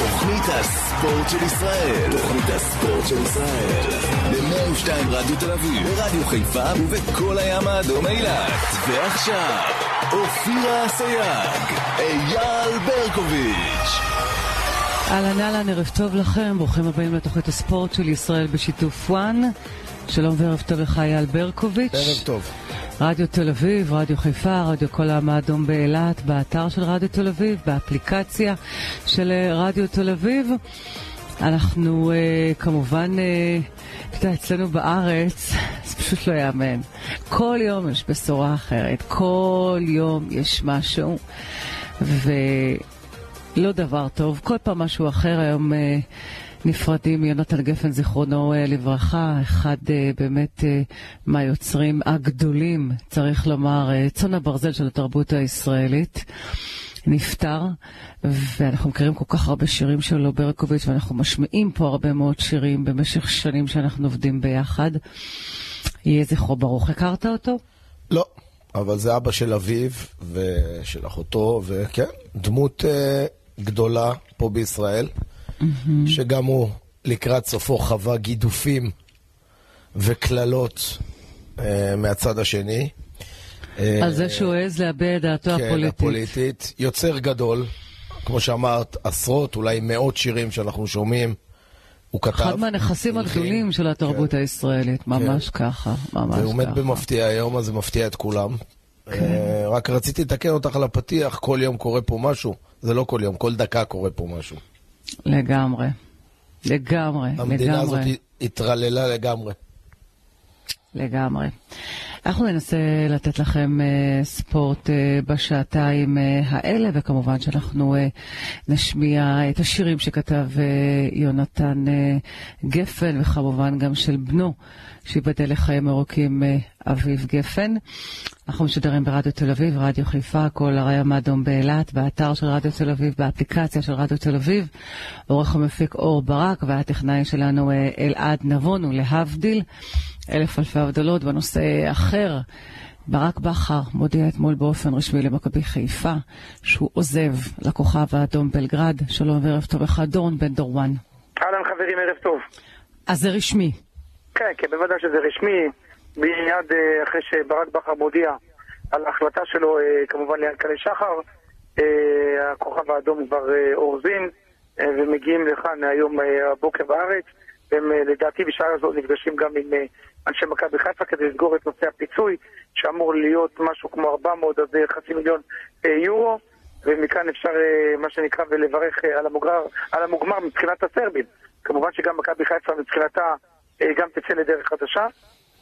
תוכנית הספורט של ישראל. תוכנית הספורט של ישראל. ב-102 רדיו תל אביב, ברדיו חיפה ובכל הים האדום אילת. ועכשיו, אופירה אסייג, אייל ברקוביץ'. אהלן אהלן, ערב טוב לכם, ברוכים הבאים לתוכנית הספורט של ישראל בשיתוף וואן. שלום וערב טוב לך אייל ברקוביץ'. ערב טוב. רדיו תל אביב, רדיו חיפה, רדיו כל העם האדום באילת, באתר של רדיו תל אביב, באפליקציה של אה, רדיו תל אביב. אנחנו אה, כמובן, אה, אתה יודע, אצלנו בארץ, זה פשוט לא יאמן. כל יום יש בשורה אחרת, כל יום יש משהו, ולא דבר טוב, כל פעם משהו אחר. היום אה, נפרדים מיונתן גפן, זיכרונו אה, לברכה, אחד אה, באמת אה, מהיוצרים הגדולים, צריך לומר, צאן הברזל של התרבות הישראלית. נפטר, ואנחנו מכירים כל כך הרבה שירים שלו, ברקוביץ', ואנחנו משמיעים פה הרבה מאוד שירים במשך שנים שאנחנו עובדים ביחד. יהיה זכרו ברוך. הכרת אותו? לא, אבל זה אבא של אביו ושל אחותו, וכן, דמות אה, גדולה פה בישראל, שגם הוא לקראת סופו חווה גידופים וקללות אה, מהצד השני. אה, על זה שהוא העז להביע את דעתו כן, הפוליטית. הפוליטית. יוצר גדול, כמו שאמרת, עשרות, אולי מאות שירים שאנחנו שומעים, הוא כתב. אחד מהנכסים. הגדולים של התרבות הישראלית, ממש ככה, ממש והוא מת ככה. במפתיע היום, אז זה מפתיע את כולם. אה, רק רציתי לתקן אותך על הפתיח, כל יום קורה פה משהו. זה לא כל יום, כל דקה קורה פה משהו. לגמרי. לגמרי, המדינה הזאת לגמרי, התרללה לגמרי. לגמרי. אנחנו ננסה לתת לכם uh, ספורט uh, בשעתיים uh, האלה, וכמובן שאנחנו uh, נשמיע את השירים שכתב uh, יונתן uh, גפן, וכמובן גם של בנו, שייבדל לחיים ארוכים uh, אביב גפן. אנחנו משדרים ברדיו תל אביב, רדיו חיפה, כל הים האדום באילת, באתר של רדיו תל אביב, באפליקציה של רדיו תל אביב. עורך המפיק אור ברק והטכנאי שלנו אלעד נבון, ולהבדיל, אלף אלפי הבדלות בנושא אחר. ברק בכר מודיע אתמול באופן רשמי למכבי חיפה שהוא עוזב לכוכב האדום בלגרד. שלום וערב טוב לך, דורון בן דורואן. אהלן חברים, ערב טוב. אז זה רשמי. כן, כן, בוודאי שזה רשמי. מיד אה, אחרי שברק בכר מודיע על ההחלטה שלו, אה, כמובן ליענקלה שחר, אה, הכוכב האדום כבר אורזים ומגיעים לכאן היום הבוקר בארץ. והם אה, לדעתי בשעה הזאת נפגשים גם עם אה, אנשי מכבי חיפה כדי לסגור את נושא הפיצוי, שאמור להיות משהו כמו 400 עד אה, חצי מיליון יורו. ומכאן אפשר, מה שנקרא, ולברך על המוגמר, על המוגמר מבחינת הסרבים. כמובן שגם מכבי חיפה מבחינתה גם תצא לדרך חדשה.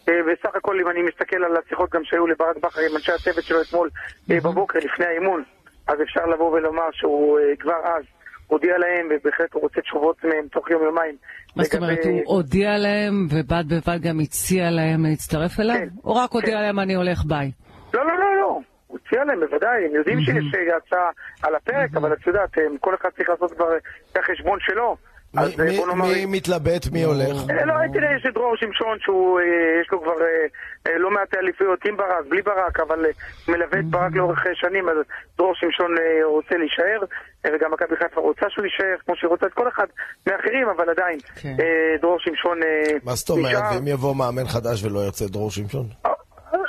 בסך הכל, אם אני מסתכל על השיחות גם שהיו לברק בכר עם אנשי הצוות שלו אתמול בבוקר לפני האימון, אז אפשר לבוא ולומר שהוא כבר אז הודיע להם, ובהחלט הוא רוצה תשובות מהם תוך יום-יומיים. מה זאת אומרת, הוא הודיע להם ובד בבד גם הציע להם להצטרף אליו? כן, או רק הודיע כן. להם אני הולך ביי? לא, לא, לא, לא. הוא הציע להם, בוודאי, הם יודעים שיש אה, הצעה על הפרק, אבל את יודעת, אה, כל אחד צריך לעשות כבר את החשבון שלו. מי- אז אה, מי- בוא נאמר... מי מתלבט, מי הולך? אה, לא, תראה, יש את דרור שמשון שהוא, אה, יש לו כבר אה, אה, לא מעט אליפויות עם ברק, בלי ברק, אבל אה, מלווה את ברק לאורך אה, שנים, אז דרור שמשון אה, רוצה להישאר, אה, וגם מכבי חיפה רוצה שהוא יישאר, כמו שהיא רוצה את כל אחד מאחרים, אבל עדיין, כן. אה, דרור שמשון אה, מה זאת אומרת, נשאר. ואם יבוא מאמן חדש ולא ירצה דרור שמשון? אה,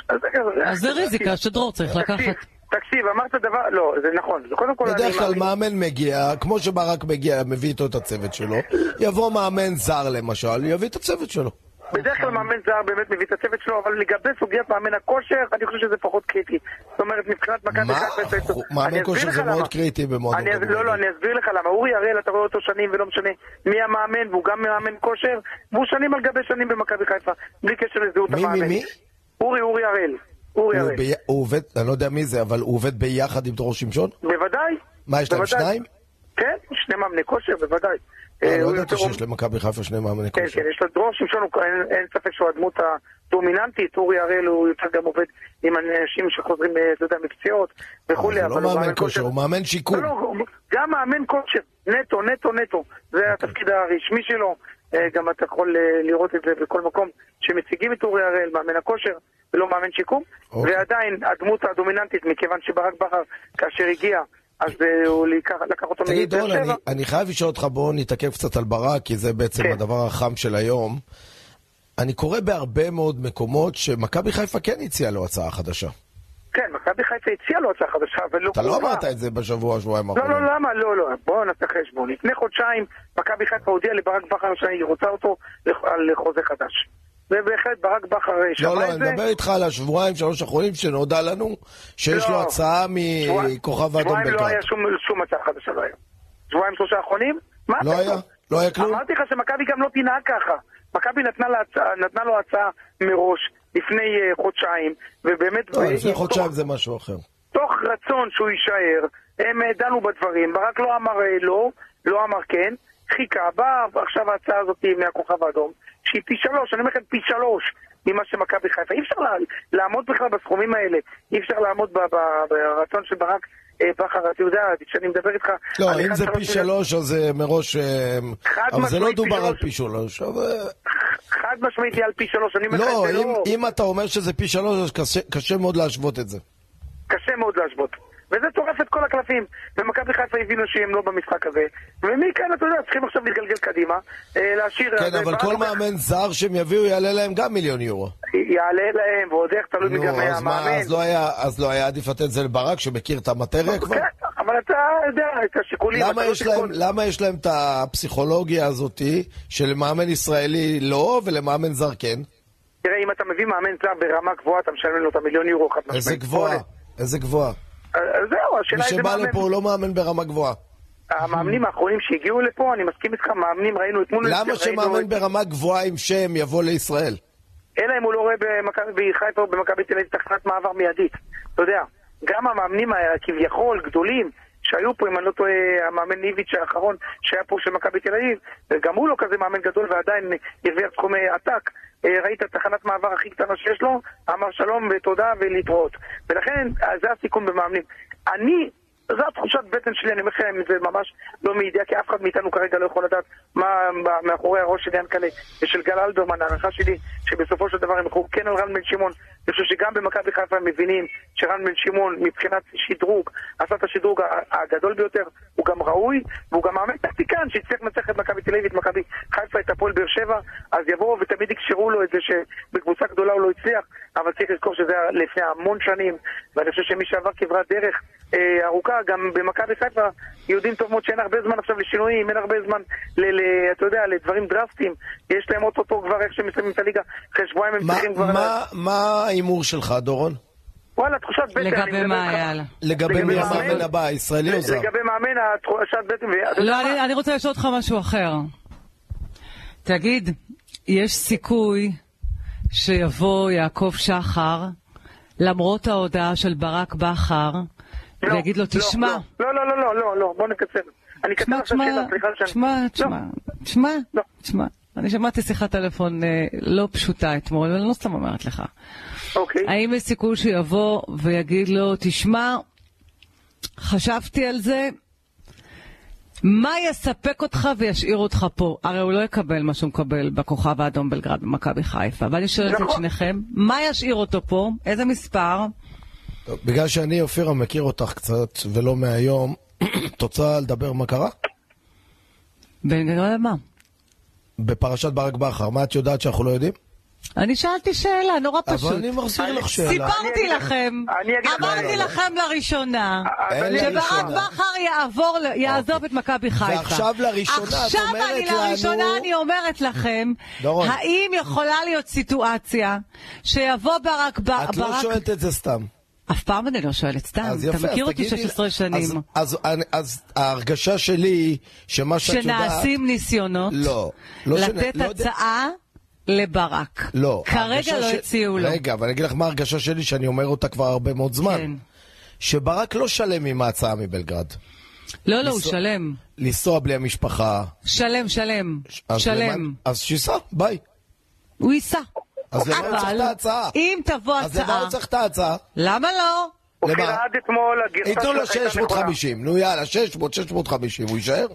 אז אז זה ריזיקה שדרור צריך לקחת. תקשיב, אמרת דבר, לא, זה נכון, זה קודם כל... בדרך כלל מאמן מגיע, כמו שברק מגיע, מביא איתו את הצוות שלו, יבוא מאמן זר למשל, יביא את הצוות שלו. בדרך כלל מאמן זר באמת מביא את הצוות שלו, אבל לגבי סוגיית מאמן הכושר, אני חושב שזה פחות קריטי. זאת אומרת, מבחינת מכבי מה? חיפה... יש- מאמן כושר זה מאוד. קריטי במועדון כדורגל. לא, לא, אני אסביר לך למה. אורי אריאל, אתה רואה אותו שנים ולא משנה מי המאמן, והוא גם מאמן כושר, והוא שנים על גבי שנים במכבי חיפה, בלי קשר לזהות מי, המאמן. מי, מי? אורי, אורי אריאל. אורי הראל. בי- הוא עובד, אני לא יודע מי זה, אבל הוא עובד ביחד עם דרור שמשון? בוודאי. מה, יש להם בוודאי. שניים? כן, שני מאמני כושר, בוודאי. אה, אה, לא הוא ידעתי שיש למכבי חיפה שני מאמני כן, כושר. כן, יש לו דרור שמשון, אין- ספק שהוא הדמות הדומיננטית, אורי הראל הוא יותר גם עובד עם אנשים שחוזרים, אה, אתה יודע, מקציעות וכולי, אבל הוא לא מאמן כושר, הוא מאמן שיקום. לא, לא, גם מאמן כושר, נטו, נטו, נטו. אוקיי. זה התפקיד הרשמי שלו, אה, גם אתה יכול אה, לראות את זה בכל מקום שמציגים את אורי הראל, מאמן הכושר, ולא מאמן שיקום, אוקיי. ועדיין הדמות הדומיננטית, מכיוון שברק בכר, כאשר הגיע, אז אה, הוא לקח, לקח אותו תגיד, מבאר רון, אני. אני חייב לשאול אותך, בואו נתעכב קצת על ברק, כי זה בעצם כן. הדבר החם של היום. אני קורא בהרבה מאוד מקומות שמכבי חיפה כן הציעה לו הצעה חדשה. כן, מכבי חיפה הציעה לו הצעה חדשה, אבל לא אתה לא. אמרת את זה בשבוע, שבועיים לא, האחרונים. לא, למה? לא, לא. בואו נעשה חשבון. לפני חודשיים מכבי חיפה הודיעה לברק בכר שהיא רוצה אותו על חוזה חדש. ובהחלט ברק בכר לא, שמע לא, את אני זה. מדבר איתך על השבועיים, שלוש האחרונים, שנודע לנו שיש לא. לו הצעה שבועיים- מכוכב האדום שבועיים לא. היה שום, הצעה חדשה לא היה. שבועיים שלושה האחרונים? מה לא? היה? לא היה כלום? אמרתי לך שמכבי גם לא תנהג ככה. מכבי הצעה- נתנה לו הצעה מראש לפני אה, חודשיים, ובאמת... לא, לפני חודשיים זה משהו אחר. תוך רצון שהוא יישאר, הם אה, דנו בדברים, ברק לא אמר אה, לא, לא אמר כן, חיכה, באה עכשיו ההצעה הזאת מהכוכב האדום, שהיא פי שלוש, אני אומר לכם פי שלוש ממה שמכבי חיפה. אי אפשר לה- לעמוד בכלל בסכומים האלה, אי אפשר לעמוד ברצון של ברק בכר, אתה יודע, כשאני מדבר איתך... לא, אם זה פי שלוש, אז זה מראש... אה, אבל זה לא דובר על. פי שלוש. חד משמעית על פי שלוש, אני אומר לך לא, זה אם- אם אתה אומר שזה פי שלוש, אז קשה מאוד להשוות את זה. קשה מאוד להשוות. וזה טורף את כל הקלפים. ומכבי חיפה הבינו שהם לא במשחק הזה. ומכאן, אתה יודע, צריכים עכשיו להתגלגל קדימה, אה, להשאיר... כן, אז, אבל כל מאמן זר שהם יביאו יעלה להם גם מיליון יורו. יעלה להם, ועוד איך, תלוי אז מה, המאמן. אז לא היה- אז לא היה עדיף לתת את זה לברק, שמכיר את המטריה כבר? כן, אבל אתה יודע את השיקולים. למה לא. למה יש להם את הפסיכולוגיה הזאתי שלמאמן ישראלי לא ולמאמן זר כן? תראה, אם אתה מביא מאמן זר ברמה גבוהה, אתה משלם לו את המיליון יורו חד משמעית. איזה גבוהה, איזה גבוהה. זהו, מי השאלה איזה שבא מאמן. לפה הוא לא מאמן ברמה גבוהה. המאמנים האחרונים שהגיעו לפה, אני מסכים איתך, מאמנים ראינו אתמול... למה שמאמן ברמה גבוהה עם שם יבוא לישראל? אלא אם הוא לא רואה במכבי חיפה או במכבי תל אביב תחנת מעבר מיידית. אתה יודע, גם המאמנים הכביכול גדולים שהיו פה, אם אני לא טועה, המאמן ניביץ' האחרון שהיה פה של מכבי תל אביב, גם הוא לא כזה מאמן גדול ועדיין הרוויח סכומי עתק. אה, ראית תחנת מעבר הכי קטנה שיש לו, אמר שלום ותודה ולהתראות. ולכן, אה, זה הסיכון במאמנים. אני... זו התחושת בטן שלי, אני אומר לכם, זה ממש לא מידיעה, כי אף אחד מאיתנו כרגע לא יכול לדעת מה מאחורי הראש של ינקלה ושל גל אלברמן, ההערכה שלי, שבסופו של דבר הם ילכו כן על רן בן שמעון. אני חושב שגם במכבי חיפה הם מבינים שרן בן שמעון, מבחינת שדרוג, עשה את השדרוג הגדול ביותר, הוא גם ראוי, והוא גם מאמן טקטיקן שהצליח לנצח את מכבי תל אביב, את מכבי חיפה, את הפועל באר שבע, אז יבואו ותמיד יקשרו לו את זה שבקבוצה גדולה הוא לא הצליח, אבל צריך לזכור שזה היה לפני המון שנים, ואני חושב שמי שעבר כברת דרך אה, ארוכה, גם במכבי חיפה יודעים טוב מאוד שאין הרבה זמן עכשיו לשינויים, אין הרבה זמן, ל, ל, אתה יודע, לדברים דרסטיים. יש להם אוטוטו כבר איך שהם מסיימים את הליגה, אחרי שבועיים הם מה- צריכים כבר... מה- ההימור שלך, דורון? וואלה, תחושת בטן. לגבי מה, איתך. יאללה. לגבי מי מאמן? המאמן הבא, ישראלי או זר? לגבי מאמן, התחושת בטן... לא? אני, אני רוצה לשאול אותך משהו אחר. תגיד, יש סיכוי שיבוא יעקב שחר, למרות ההודעה של ברק בכר, ויגיד לו, לא, תשמע, לא, לא, לא, לא, לא, לא, בוא נקצר. אני אקצר עכשיו שאלה, סליחה שאני... תשמע, לא, תשמע, תשמע, לא. תשמע. אני שמעתי שיחת טלפון אה, לא פשוטה אתמול, אני לא סתם אומרת לך. אוקיי. האם יש סיכוי שיבוא ויגיד לו, תשמע, חשבתי על זה, מה יספק אותך וישאיר אותך פה? הרי הוא לא יקבל מה שהוא מקבל בכוכב האדום בלגרד במכבי חיפה. ואני שואלת את נכון. שניכם, מה ישאיר אותו פה? איזה מספר? טוב, בגלל שאני, אופירה, מכיר אותך קצת, ולא מהיום, את רוצה לדבר מה קרה? בגלל מה? בפרשת ברק בכר, מה את יודעת שאנחנו לא יודעים? אני שאלתי שאלה, נורא פשוט. אבל אני מחזיר לך שאלה. אני סיפרתי לכם, אני אמרתי. לכם לראשונה, אני- לה שברק. בכר יעבור, יעזוב את מכבי חיפה. ועכשיו לראשונה את עכשיו אומרת אני לנו- לראשונה אני אומרת לכם. האם יכולה להיות סיטואציה שיבוא ברק... את לא שואלת את זה סתם. אף פעם אני לא שואלת סתם, אז יפה, אתה אז מכיר אותי תגידי- 16 שנים. אז- אז אני- אז ההרגשה שלי שמה שאת יודעת... שנעשים ניסיונות לא, לא שנ- לתת לא יודע- הצעה לברק. לא. כרגע לא ש- הציעו לו. רגע, אבל אני אגיד לך מה ההרגשה שלי, שאני אומר אותה כבר הרבה מאוד זמן. כן. שברק לא שלם עם ההצעה מבלגרד. לא, לא, הוא שלם. לנסוע בלי המשפחה. שלם, שלם. אז שלם. אז שייסע, ביי. הוא ייסע. אז למה הוא צריך את ההצעה? אם תבוא אז למה הצעה, הוא צריך את ההצעה? למה לא? אופירה, למה? עד אתמול הגרסה ייתנו לו שלך הייתה נכונה. 650, נו יאללה, 600, 650, הוא יישאר?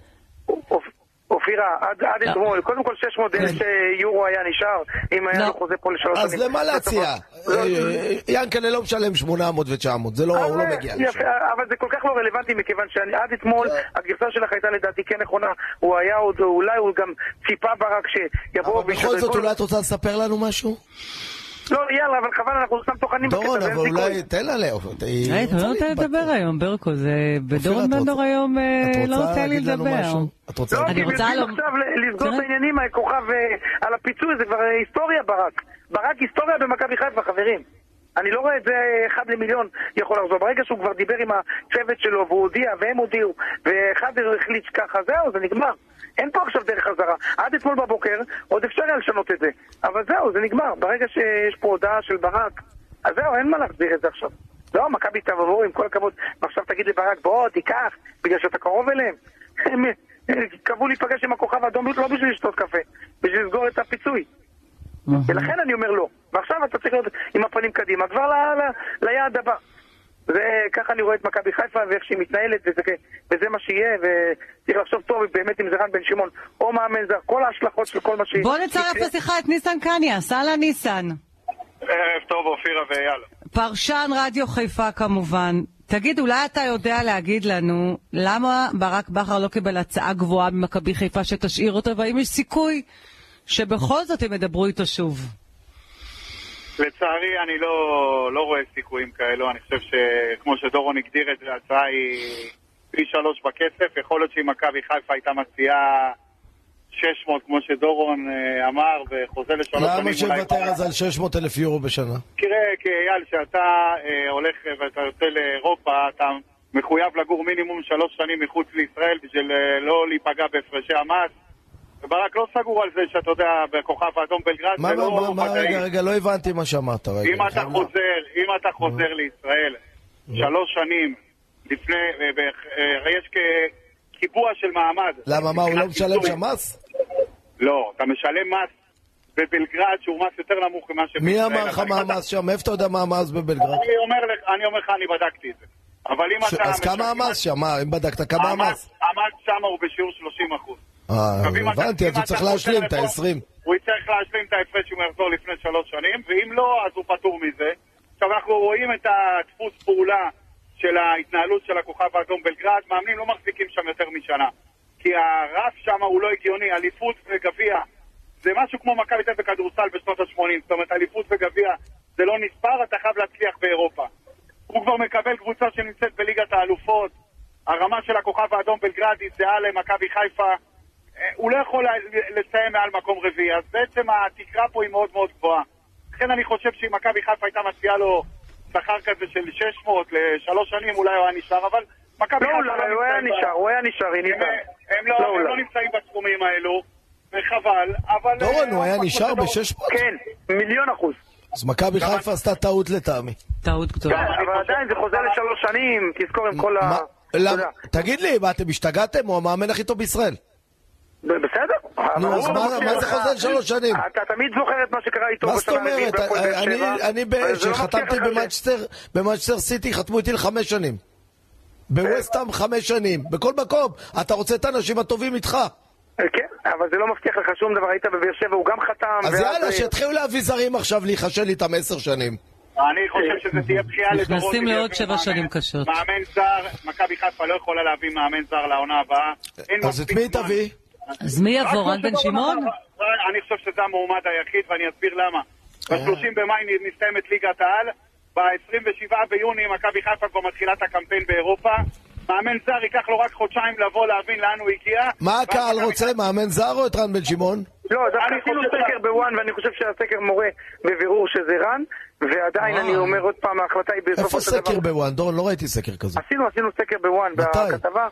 אופ- אופירה, עד עד לא. אתמול, קודם כל 600 אלף יורו היה נשאר, אם היה לא. לו חוזה פה לשלוש אז שנים. למה להציע? לא, אה, ינקלה לא משלם 800 ו-900, זה לא, הוא לא אבל- מגיע יפה, לשם. אבל זה כל כך לא רלוונטי מכיוון שעד אתמול הגרסה שלך הייתה לדעתי כן נכונה, הוא היה עוד, אולי הוא גם ציפה בה רק שיבואו אבל בכל זאת, אולי את רוצה לספר לנו משהו? לא, יאללה, אבל חבל, אנחנו סתם טוחנים בקטע, דורון, אבל. אולי, תן לה ל... היי, אתה לא נותן לדבר היום, ברקו, זה... בדורון את בנדור רוצה- היום אה, את לא רוצה לי להגיד לנו לדבר. משהו? את רוצה לא, להגיד כי אני רוצה רוצים לומר- עכשיו לסגור. את העניינים, הכוכב אה, על הפיצוי, זה כבר אה, היסטוריה ברק. ברק היסטוריה במכבי חיפה, חברים. אני לא רואה את זה אה, אחד למיליון יכול לחזור. ברגע שהוא כבר דיבר עם הצוות שלו והוא הודיע והם הודיעו ואחד החליט ככה, זהו, זה נגמר. אין פה עכשיו דרך חזרה. עד אתמול בבוקר עוד אפשר היה לשנות את זה. אבל זהו, זה נגמר. ברגע שיש פה הודעה של ברק, אז זהו, אין מה להחזיר את זה עכשיו. לא, מכבי תבואו עם כל הכבוד, ועכשיו תגיד לברק, בוא, תיקח, בגלל שאתה קרוב אליהם. הם קבעו להיפגש עם הכוכב האדום לא בשביל לשתות קפה, בשביל לסגור את הפיצוי. ולכן אני אומר לא. ועכשיו אתה צריך להיות עם הפנים קדימה, כבר ליעד הבא. זה, ככה אני רואה את מכבי חיפה ואיך שהיא מתנהלת, וזה, וזה מה שיהיה, וצריך לחשוב טוב באמת אם זה רן בן שמעון או מאמן זר, כל ההשלכות של כל מה ש... בוא נצרף לשיחה את ניסן קניאס, אהלן ניסן. ערב טוב, אופירה ואייל. פרשן רדיו חיפה כמובן. תגיד, אולי אתה יודע להגיד לנו למה ברק בכר לא קיבל הצעה גבוהה ממכבי חיפה שתשאיר אותו, והאם יש סיכוי שבכל זאת הם ידברו איתו שוב? לצערי, אני לא, לא רואה סיכויים כאלו. אני חושב שכמו שדורון הגדיר את זה, ההצעה היא פי שלוש בכסף. יכול להיות שאם מכבי חיפה הייתה מציעה 600, כמו שדורון אה, אמר, וחוזה לשלוש שנים... למה שיוותר אז על 600 אלף יורו בשנה? תראה, כי אייל, כשאתה אה, הולך ואתה יוצא לאירופה, אתה מחויב לגור מינימום שלוש שנים מחוץ לישראל בשביל אה, לא להיפגע בהפרשי המס. וברק לא סגור על זה שאתה יודע, בכוכב האדום בלגרד, מה, זה מה, לא מה, מה. רגע, רגע, לא הבנתי מה שאמרת, רגע. אם אתה חוזר, אם אתה חוזר לישראל שלוש שנים לפני, אה, יש כקיבוע של מעמד. למה, מה, הוא לא משלם. שם מס? לא, אתה משלם מס בבלגרד שהוא מס יותר נמוך ממה שבישראל. מי אמר לך אבל מה אם אתה- המס שם? מאיפה אתה יודע מה המס בבלגרד? אני אומר לך, אני אומר לך, אני בדקתי את זה. אבל אם אתה... אז כמה המס שם? מה, אם בדקת, כמה המס? המס שם הוא בשיעור 30 אחוז. אה, הבנתי, אז הוא צריך להשלים את ה-20. הוא יצטרך להשלים את ההפרש אם הוא יחזור לפני שלוש שנים, ואם לא, אז הוא פטור מזה. עכשיו, אנחנו רואים את הדפוס פעולה של ההתנהלות של הכוכב האדום בלגרד, מאמנים לא מחזיקים שם יותר משנה. כי הרף שם הוא לא הגיוני, אליפות וגביע זה משהו כמו מכבי תל אביב בכדורסל בשנות ה-80, זאת אומרת אליפות וגביע זה לא נספר, אתה חייב להצליח באירופה. הוא כבר מקבל קבוצה שנמצאת בליגת האלופות, הרמה של הכוכב האדום בלגרד היא זהה למכבי חיפה, הוא לא יכול ל- לסיים מעל מקום רביעי, אז בעצם התקרה פה היא מאוד מאוד גבוהה. לכן אני חושב שאם מכבי חיפה הייתה מציעה לו שכר כזה של 600 לשלוש שנים, אולי הוא היה נשאר, אבל מכבי לא, חיפה אולי הוא היה נשאר, הוא היה נשאר, היא ניסה. הם, לא, לא. לא נמצאים בסכומים האלו, וחבל, אבל... דורון, אה, הוא היה נשאר כמו ב-600? שדורון- כן, מיליון אחוז. אז מכבי חיפה עשתה טעות לטעמי. טעות כן, גדולה. אבל עדיין זה חוזה לשלוש שנים, תזכור עם כל ה... תגיד לי, מה, אתם השתגעתם? הוא המאמן הכי טוב בישראל. בסדר. אבל נו, אז לא מה- זה חוזה לשלוש שנים? אתה תמיד זוכר את מה שקרה איתו מה זאת אומרת? אני- לא כשחתמתי במאצ'סטר, במאצ'סטר סיטי, חתמו איתי לחמש שנים. בווסטהאם חמש שנים. בכל מקום. אתה רוצה את האנשים הטובים איתך. כן, אבל זה לא מבטיח לך שום דבר, היית בבאר שבע, הוא גם חתם. אז יאללה, שיתחילו להביא זרים עכשיו, להיחשל איתם עשר שנים. אני חושב שזה תהיה בכייה לדורון. נכנסים לעוד שבע שנים קשות. מאמן זר, מכבי חיפה לא יכולה להביא מאמן זר לעונה הבאה. אז את מי. תביא? אז מי יבוא, רן בן שמעון? אני חושב שזה המועמד היחיד, ואני אסביר למה. אה. ב-30 במאי מסתיימת ליגת העל, ב-27 ביוני מכבי חיפה כבר מתחילה את הקמפיין באירופה. מאמן זר ייקח לו רק חודשיים לבוא להבין לאן הוא הגיע. מה הקהל רוצה? מאמן זר או את רן בן שמעון? לא, דווקא אני עשינו סקר בוואן, ואני חושב שהסקר מורה בבירור שזה רן, ועדיין וואו. אני אומר עוד פעם, ההחלטה היא בסופו איפה של דבר... סקר בוואן? דורון, לא ראיתי סקר כזה. עשינו, עשינו סקר בוואן? בכתבה.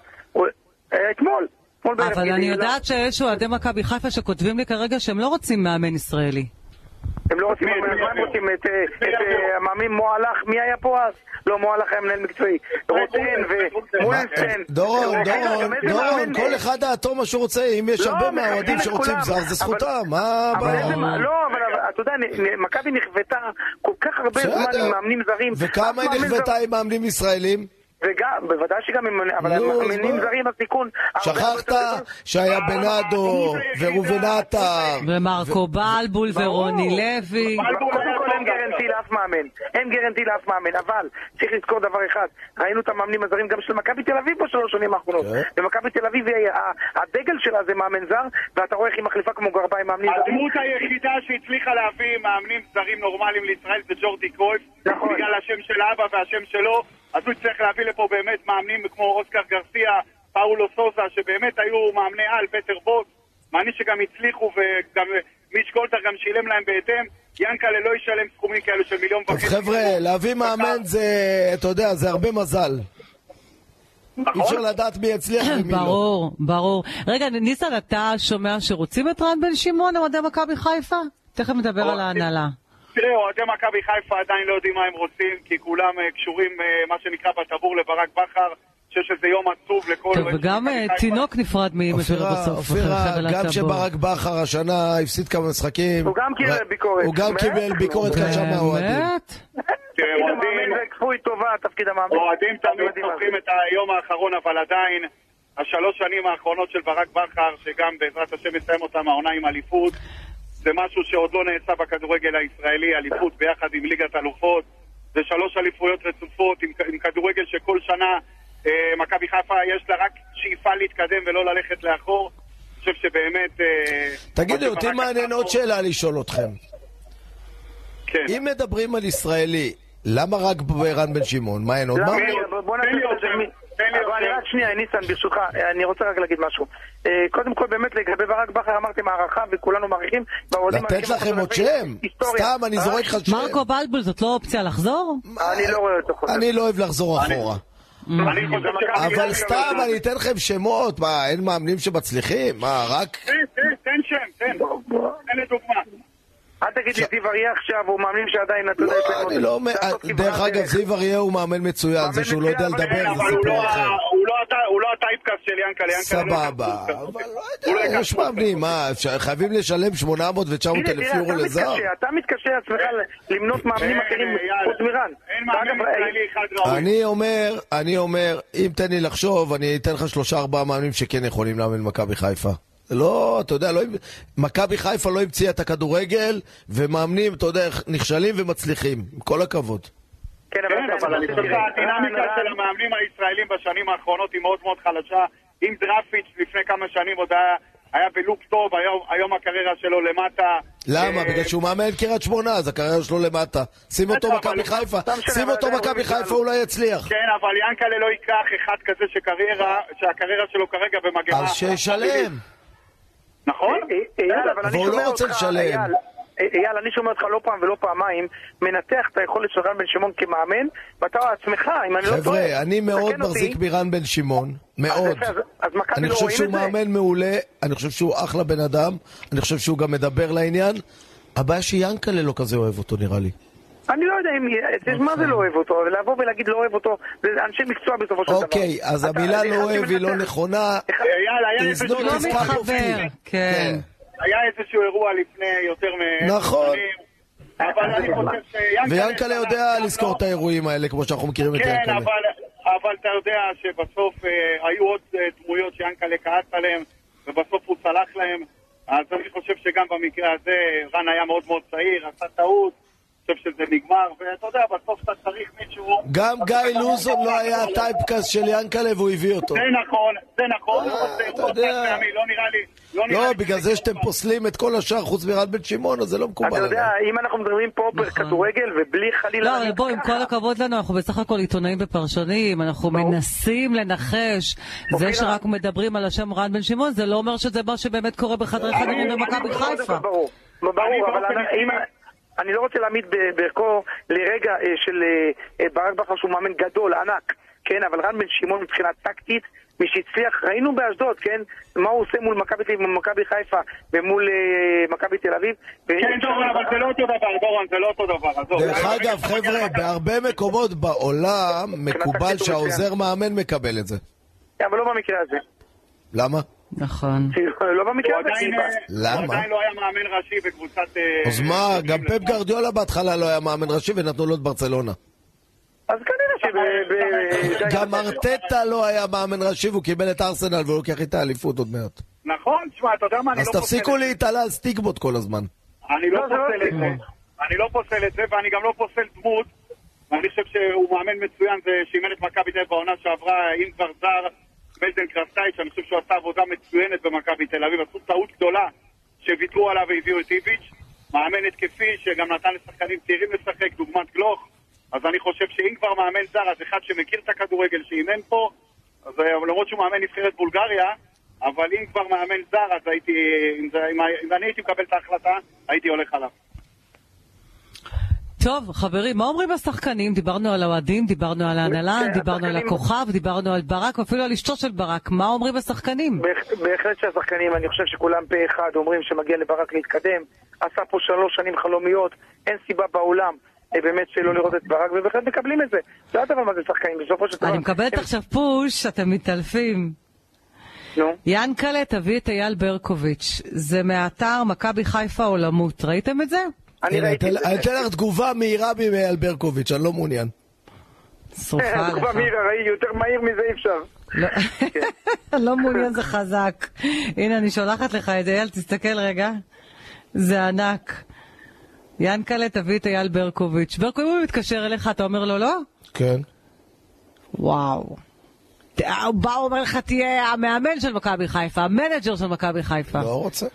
אה, אתמול. אתמול בערב. אבל אני. יודעת שיש אוהדי מכבי חיפה שכותבים לי כרגע שהם לא רוצים מאמן ישראלי. הם לא רוצים, מה הם? רוצים? את אה, המאמין מועלך, מי היה פה אז? לא, מועלך היה מנהל מקצועי. רוטן ומולנשטיין. דורון, דורון, דורון, כל אחד דעתו מה שהוא רוצה. אם יש לא, הרבה מהאוהדים שרוצים. זר, זה זכותם. מה הבעיה? לא, אבל אתה יודע, מכבי נכוותה כל כך הרבה זמן. עם מאמנים זרים. וכמה היא נכוותה עם מאמנים ישראלים? וגם, בוודאי שגם אם... אבל מה? זרים הסיכון... שכחת. שהיה בנאדו וראובן עטר. ומרקו בלבול ורוני לוי. קודם כל אין גרנטי לאף מאמן, אין גרנטי לאף מאמן, אבל צריך לזכור דבר אחד, ראינו את המאמנים הזרים גם של מכבי תל אביב בשלוש שנים האחרונות. כן. ומכבי תל אביב, הדגל שלה זה מאמן זר, ואתה רואה איך היא מחליפה כמו גרביים מאמנים זרים. הדמות היחידה שהצליחה להביא מאמנים זרים נורמליים לישראל זה ג'ורדי קרויף. נכון. בגלל השם של אבא והשם שלו, אז הוא הצליח להביא לפה באמת מאמנים כמו אוסקר גרסיה, פאולו סוזה, שבאמת היו מאמני על, פטר בוט, מאמנים שגם הצליחו וגם מיץ' גולדהר גם שילם להם בהתאם. ינקלה לא ישלם סכומים כאלו של מיליון טוב וחצי. חבר'ה, להביא מאמן זה, אתה יודע, זה הרבה מזל. אי נכון? אפשר לדעת מי יצליח ומי לא. ברור, ברור. רגע, ניסן, אתה שומע שרוצים את רן בן שמעון, אוהדי מכבי חיפה? תכף נדבר על ההנהלה. תראה, אוהדי מכבי חיפה עדיין לא יודעים מה הם רוצים, כי כולם אה, קשורים, אה, מה שנקרא, בטבור לברק בכר. חושב שזה יום עצוב לכל... טוב, וגם אה. תינוק נפרד מאמא שלו בסוף, אופירה, גם. כשברק בכר השנה הפסיד כמה משחקים. הוא גם קיבל ביקורת. הוא גם? קיבל ביקורת קשה מהאוהדים. באמת? תראה, תפקיד אוהדים- המאמן זה כפוי טובה, תפקיד המאמן. אוהדים אתם תמיד זוכרים. את היום האחרון, אבל עדיין, השלוש שנים האחרונות של ברק בכר, שגם בעזרת השם מסיים אותם העונה עם אליפות, זה משהו שעוד לא נעשה בכדורגל הישראלי, אליפות ביחד עם ליגת אלופות. זה שלוש אליפויות רצופות עם, עם כדורגל שכל שנה אה, מכבי חיפה יש לה רק שאיפה להתקדם ולא ללכת לאחור. אני חושב שבאמת... אה, תגידו, אותי מעניין עוד שאלה לשאול אתכם. כן. אם מדברים על ישראלי, למה רק רן בן שמעון? מה, אין עוד? מה? בוא- את זה אבל. רק שנייה, ניסן, ברשותך, אני רוצה רק להגיד משהו. אה, קודם כל, באמת, לגבי ברק בכר אמרתם הערכה וכולנו מעריכים, והאוהדים לתת לכם עוד שם? סתם, אני אה? זורק לך שם. מרקו בלבול, זאת לא אופציה לחזור? אני לא רואה אותו חוזר. אני לא אוהב לחזור אחורה. אבל חיפה סתם, לא- אני אתן לכם שמות. מה, אין מאמנים שמצליחים? מה, רק... תן, תן, תן שם, תן. תן לדוגמה. אל תגיד לי זיו אריה עכשיו, הוא מאמין שעדיין, אתה יודע, יש להם לא, אני לא אומר... דרך אגב. זיו אריה הוא מאמן מצוין. זה שהוא לא יודע לדבר זה סיפור לא אחר. הוא לא הטייפקאסט של ינקלה. ינקלה סבבה, אבל. לא יודע, יש. מאמנים, מה, חייבים לשלם 800 ו-900 הנה, אלף יורו לזר? אתה מתקשה עצמך למנות מאמנים אין, אחרים יאללה. חוץ מרן. אין מאמן ואגב, ישראלי אחד ראוי. אני אומר, אני אומר, אם תן לי לחשוב, אני אתן לך שלושה ארבעה מאמנים שכן יכולים לאמן מכבי חיפה. זה לא, אתה יודע, לא, מכבי חיפה לא המציאה את הכדורגל, ומאמנים, אתה יודע, נכשלים ומצליחים. עם כל הכבוד. כן, כן, אבל אני חושב שהדינמיקה של המאמנים הישראלים בשנים האחרונות היא מאוד מאוד חלשה. אם דרפיץ' לפני כמה שנים עוד היה- היה בלוק טוב, היום- היום הקריירה שלו למטה. למה? אה, בגלל שהוא מאמן קריית שמונה, אז הקריירה שלו למטה. שים אותו אבל- מכבי חיפה, לא שים אותו מכבי הוא חיפה, אולי יצליח. כן, אבל ינקלה לא ייקח אחד כזה שקריירה, שהקריירה שלו כרגע במגמה. אז שישלם. נכון? אה, אה, אייל, אבל אני והוא לא שומע רוצה אותך, לשלם. אייל, אה, אייל, אני שומע אותך לא פעם ולא פעמיים, מנתח את היכולת של רן בן שמעון כמאמן, ואתה עצמך, אם אני לא טועה, חבר'ה, אני מאוד. מחזיק מרן בן שמעון, מאוד. אני לא חושב שהוא? מאמן מעולה, אני חושב שהוא אחלה בן אדם, אני חושב שהוא גם מדבר לעניין. הבעיה שיאנקלה לא כזה אוהב אותו נראה לי. אני לא יודע אם... תשמע, מה זה לא אוהב אותו? לבוא ולהגיד לא אוהב אותו, זה אנשי מקצוע בסופו של דבר. אוקיי, אז אתה- המילה לא אוהב היא לא. נכונה. It's איזשהו not לא מתחבר, tea. כן. היה איזשהו אירוע לפני יותר מ... נכון. שנים, אבל אני חושב שיאנקלה... ויאנקלה יודע לזכור את האירועים האלה כמו שאנחנו מכירים את כן, יאנקלה. אבל, אבל אתה יודע שבסוף אה, היו עוד אה, דמויות שיאנקלה כעס עליהם, ובסוף הוא סלח להם. אז אני חושב שגם במקרה הזה רן היה מאוד מאוד צעיר, עשה טעות, חושב שזה נגמר, ואתה יודע, בסוף אתה צריך מישהו... גם גיא לוזון לא היה הטייפקאסט של יאנקלה והוא הביא אותו. זה נכון, זה נכון, זה אתה יודע. לא נראה לי... לא לא, בגלל זה שאתם. פוסלים את כל השאר חוץ מרן בן שמעון, אז זה לא מקובל אתה יודע. אם אנחנו מדברים פה בכדורגל, ובלי חלילה... לא, בוא, עם כל הכבוד לנו, אנחנו בסך הכל עיתונאים ופרשנים, אנחנו. מנסים לנחש. זה אופירה. שרק מדברים על השם רן בן שמעון, זה לא אומר שזה מה שבאמת קורה בחדרי חדרים במכבי חיפה. ברור, ברור, אבל אם... אני לא רוצה להעמיד בערכו לרגע אה, של אה, אה, ברק בכר שהוא מאמן גדול, ענק, כן, אבל רן בן שמעון מבחינה טקטית, מי שהצליח, ראינו באשדוד, כן, מה הוא עושה מול מכבי תל אביב, מול מכבי חיפה ומול מכבי תל אביב. כן, דורון, אבל זה לא אותו דבר, דורון, זה לא אותו דבר, עזוב. דרך אגב, חבר'ה, בהרבה מקומות בעולם מקובל שהעוזר מאמן מקבל את זה. אבל לא במקרה הזה. למה? נכון. לא במקרה הזה. אה, למה? הוא עדיין לא היה מאמן ראשי בקבוצת... אה, אז מה, גם אה, פפ גרדיולה בהתחלה לא היה מאמן ראשי ונתנו לו את ברצלונה. אז כנראה ב- ב- גם ארטטה לא היה מאמן ראשי והוא קיבל את ארסנל והוא לוקח איתה אליפות עוד מעט. נכון, תשמע, אתה יודע מה, אני אז לא פוסל תפסיקו את זה. להתעלה על סטיגמות כל הזמן. אני לא לא, לא פוסל את זה. אני לא פוסל את זה, ואני גם לא פוסל דמות. ואני חושב שהוא מאמן מצוין, זה שאימן את מכבי תל אביב בעונה שעברה, אם כבר זר, מלדן קרסטייץ', אני חושב שהוא עשה עבודה מצוינת במכבי תל אביב. עשו טעות גדולה שוויתרו עליו והביאו את איביץ'. מאמן התקפי שגם נתן לשחקנים צעירים לשחק, דוגמת גלוך. אז אני חושב שאם כבר מאמן זר, אז אחד שמכיר את הכדורגל, שאימן פה, אז אה, למרות שהוא מאמן נבחרת בולגריה, אבל אם כבר מאמן זר, אז הייתי, אם, זה, אם, אם אני הייתי מקבל את ההחלטה, הייתי הולך עליו. טוב, חברים, מה אומרים השחקנים? דיברנו על האוהדים, דיברנו על ההנהלה, כן, דיברנו על השחקנים- הכוכב, דיברנו על ברק, ואפילו על אשתו של ברק. מה אומרים השחקנים? בהח- בהחלט שהשחקנים, אני חושב שכולם פה אחד אומרים שמגיע לברק להתקדם. עשה פה שלוש שנים חלומיות, אין סיבה בעולם אה, באמת שלא לראות את ברק, ובהחלט מקבלים את זה. זה הדבר מה זה שחקנים, בסופו של דבר... אני מקבלת עכשיו פוש, אתם מתעלפים. נו, ינקלה, תביא את אייל ברקוביץ'. זה מהאתר מכבי חיפה עולמות. ראיתם את זה? אני ראיתי את זה. אני אתן לך תגובה מהירה מאייל ברקוביץ', אני לא מעוניין. שרופה תגובה לך. מהירה, ראי, יותר מהיר מזה אי אפשר. לא- לא מעוניין זה חזק. הנה, אני שולחת לך את אייל, תסתכל רגע. זה ענק. ינקלה, תביא את אייל ברקוביץ'. ברקוביץ', אם הוא מתקשר אליך, אתה אומר לו לא? כן. וואו. הוא בא, הוא אומר לך, תהיה המאמן של מכבי חיפה, המנג'ר של מכבי חיפה. לא רוצה.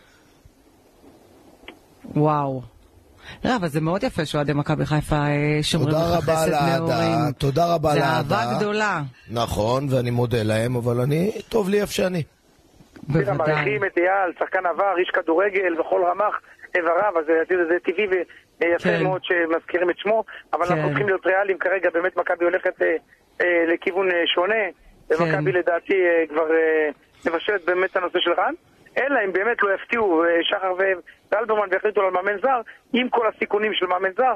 וואו. לא, אבל זה מאוד יפה שאוהדי מכבי חיפה אה, שומרים תודה לך רבה על חסד האהדה, נעורים. תודה רבה על זה. אהבה גדולה, נכון, ואני מודה להם, אבל אני, טוב לי איפה שאני. תראה, בוודאי. מעריכים את אייל, שחקן עבר, איש כדורגל, בכל רמ"ח איבריו, אז יודע, זה טבעי ויפה כן. מאוד שמזכירים את שמו, אבל כן. אנחנו צריכים להיות ריאליים כרגע, באמת מכבי הולכת אה, אה, לכיוון אה, שונה, ומכבי לדעתי אה, כבר אה, מבשלת באמת את הנושא של רן, אלא אם באמת לא יפתיעו אה, שחר ואלברמן ויחליטו על מאמן זר, עם כל הסיכונים של מאמן זר,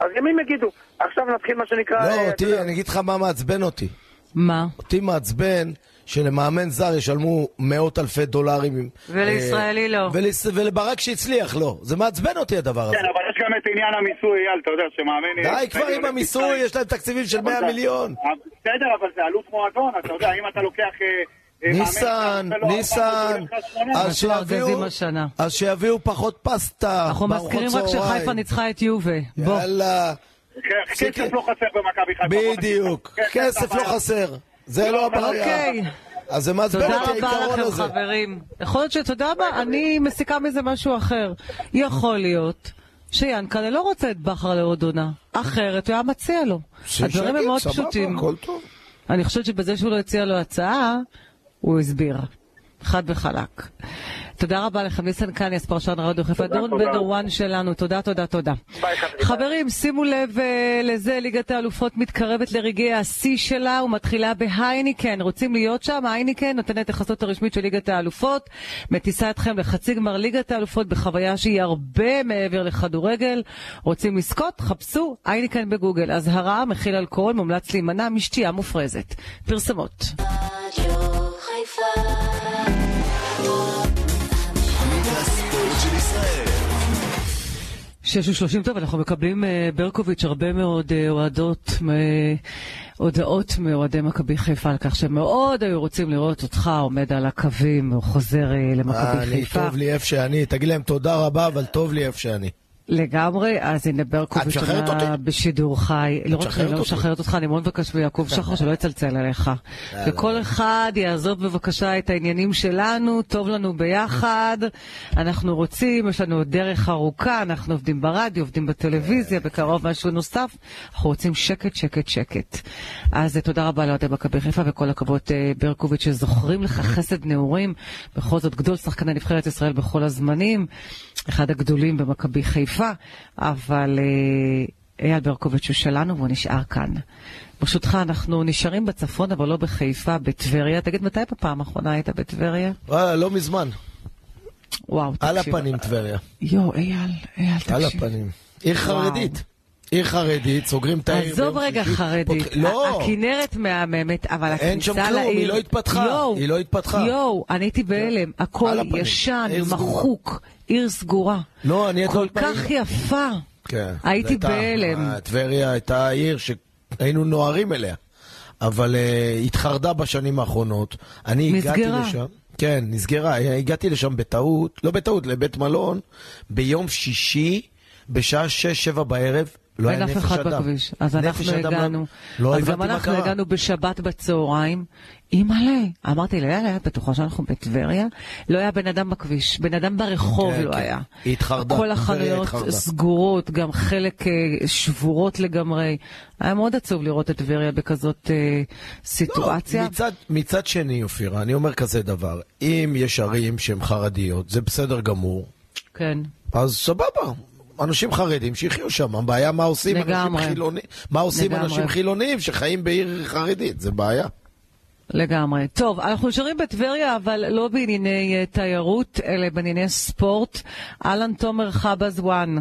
אז ימים יגידו. עכשיו נתחיל מה שנקרא... לא, אה, אותי, אני אגיד לך מה מעצבן אותי. מה? אותי מעצבן שלמאמן זר ישלמו מאות אלפי דולרים. ולישראלי אה, לא. ולס- ולברק שהצליח, לא. זה מעצבן אותי הדבר הזה. כן, אבל יש גם את עניין המיסוי, אייל, אתה יודע, שמאמן... די כבר עם המיסוי, יש להם תקציבים של 100 מיליון. בסדר, אבל זה עלות מועדון, אתה יודע, אם אתה לוקח... ניסן, ניסן. אז שיביאו, השנה. אז שיביאו פחות פסטה, אנחנו בארוחות מזכירים רק צהריים. שחיפה ניצחה את יובה. בוא. יאללה, כסף לא חסר במכבי חיפה. בדיוק. כסף לא. חסר, זה לא הבעיה. אוקיי. אז זה מעצבן תודה אותי רבה העיקרון לכם, הזה. חברים. יכול להיות שאתה יודע מה, אני מסיקה מזה משהו אחר. יכול להיות שיאנקל'ה לא רוצה את בכר לעוד עונה. אחרת הוא היה מציע לו. הדברים הם מאוד פשוטים. אני חושבת שבזה שהוא לא הציע לו הצעה, הוא הסביר. חד וחלק. תודה רבה לכם, ניסן קניאס, פרשן רדיו חיפה, דורון. בן דורואן שלנו, תודה, תודה, תודה. ביי, חברים. חברים, שימו לב אה, לזה, ליגת האלופות מתקרבת לרגעי השיא שלה ומתחילה בהייניקן. רוצים להיות שם? הייניקן נותנת החסות הרשמית של ליגת האלופות, מטיסה אתכם לחצי גמר ליגת האלופות בחוויה שהיא הרבה מעבר לכדורגל. רוצים לזכות? חפשו הייניקן בגוגל. אזהרה, מכיל אלכוהול, מומלץ להימנע משתייה מופרזת. פרסמות. ליגה הספורט של ישראל. שש ושלושים טוב, אנחנו מקבלים אה, ברקוביץ' הרבה מאוד אה, אוהדות, מ- הודעות מאוהדי מכבי חיפה על כך שמאוד היו רוצים לראות אותך עומד על הקווים או חוזר אה, למכבי אני, חיפה. טוב לי איפה שאני. תגיד להם תודה רבה, אבל טוב לי איפה שאני. לגמרי, אז הנה ברקוביץ' אותי? בשידור חי. לא רק שאני לא? משחררת אותך, אני מאוד מבקש מיעקב שחר שלא יצלצל אליך. וכל אחד יעזוב בבקשה את העניינים שלנו, טוב לנו ביחד. אנחנו רוצים, יש לנו עוד דרך ארוכה, אנחנו עובדים ברדיו, עובדים בטלוויזיה, בקרוב משהו נוסף. אנחנו רוצים שקט, שקט, שקט. אז אה, תודה רבה לאוהדי מכבי חיפה וכל הכבוד אה, ברקוביץ' שזוכרים לך חסד נעורים. בכל זאת גדול שחקני נבחרת ישראל בכל הזמנים. אחד הגדולים במכבי חיפה, אבל אה, אייל ברקוביץ' הוא שלנו והוא נשאר כאן. ברשותך, אנחנו נשארים בצפון, אבל לא בחיפה, בטבריה. תגיד, מתי בפעם האחרונה היית בטבריה? וואלה, לא מזמן. וואו, על תקשיב. הפנים טבריה. יואו, אייל, אייל, תקשיב. על הפנים. עיר חרדית. עיר חרדית, סוגרים את העיר. עזוב רגע שישי, חרדית, פותח- לא, הכנרת מהממת, אבל אין שם הכניסה כלום, לעיר... היא לא התפתחה, יואו, היא לא התפתחה. יואו, אני הייתי בהלם, הכל על הפנים, ישן. מחוק, עיר סגורה. לא, אני כל כך יפה. כן. הייתי בהלם. אה, טבריה הייתה עיר ש... היינו נוהרים אליה. אבל uh, התחרדה בשנים האחרונות. אני נסגרה. הגעתי לשם. כן, נסגרה. הגעתי לשם בטעות, לא בטעות, לבית מלון, ביום שישי, בשעה 6-7 בערב. לא היה נפש אדם. בכביש. אז אנחנו לא- הגענו. לא אז גם אנחנו קרה. הגענו בשבת בצהריים. אימא'לה, אמרתי לה, יאללה, את בטוחה שאנחנו בטבריה? לא היה בן אדם בכביש, בן אדם ברחוב כן, לא כן. היה. היא התחרדה, כל החנויות. סגורות, גם חלק אה, שבורות לגמרי. היה מאוד עצוב לראות את טבריה בכזאת אה, סיטואציה. לא, מצד, מצד שני, אופירה, אני אומר כזה דבר, אם יש ערים שהן חרדיות, זה בסדר גמור, כן. אז סבבה. אנשים חרדים שיחיו שם, הבעיה מה עושים לגמרי. אנשים חילונים, מה עושים לגמרי. אנשים חילוניים שחיים בעיר חרדית, זה בעיה. לגמרי. טוב, אנחנו נשארים בטבריה, אבל לא בענייני אה, תיירות, אלא בענייני ספורט. אהלן תומר חבז וואן.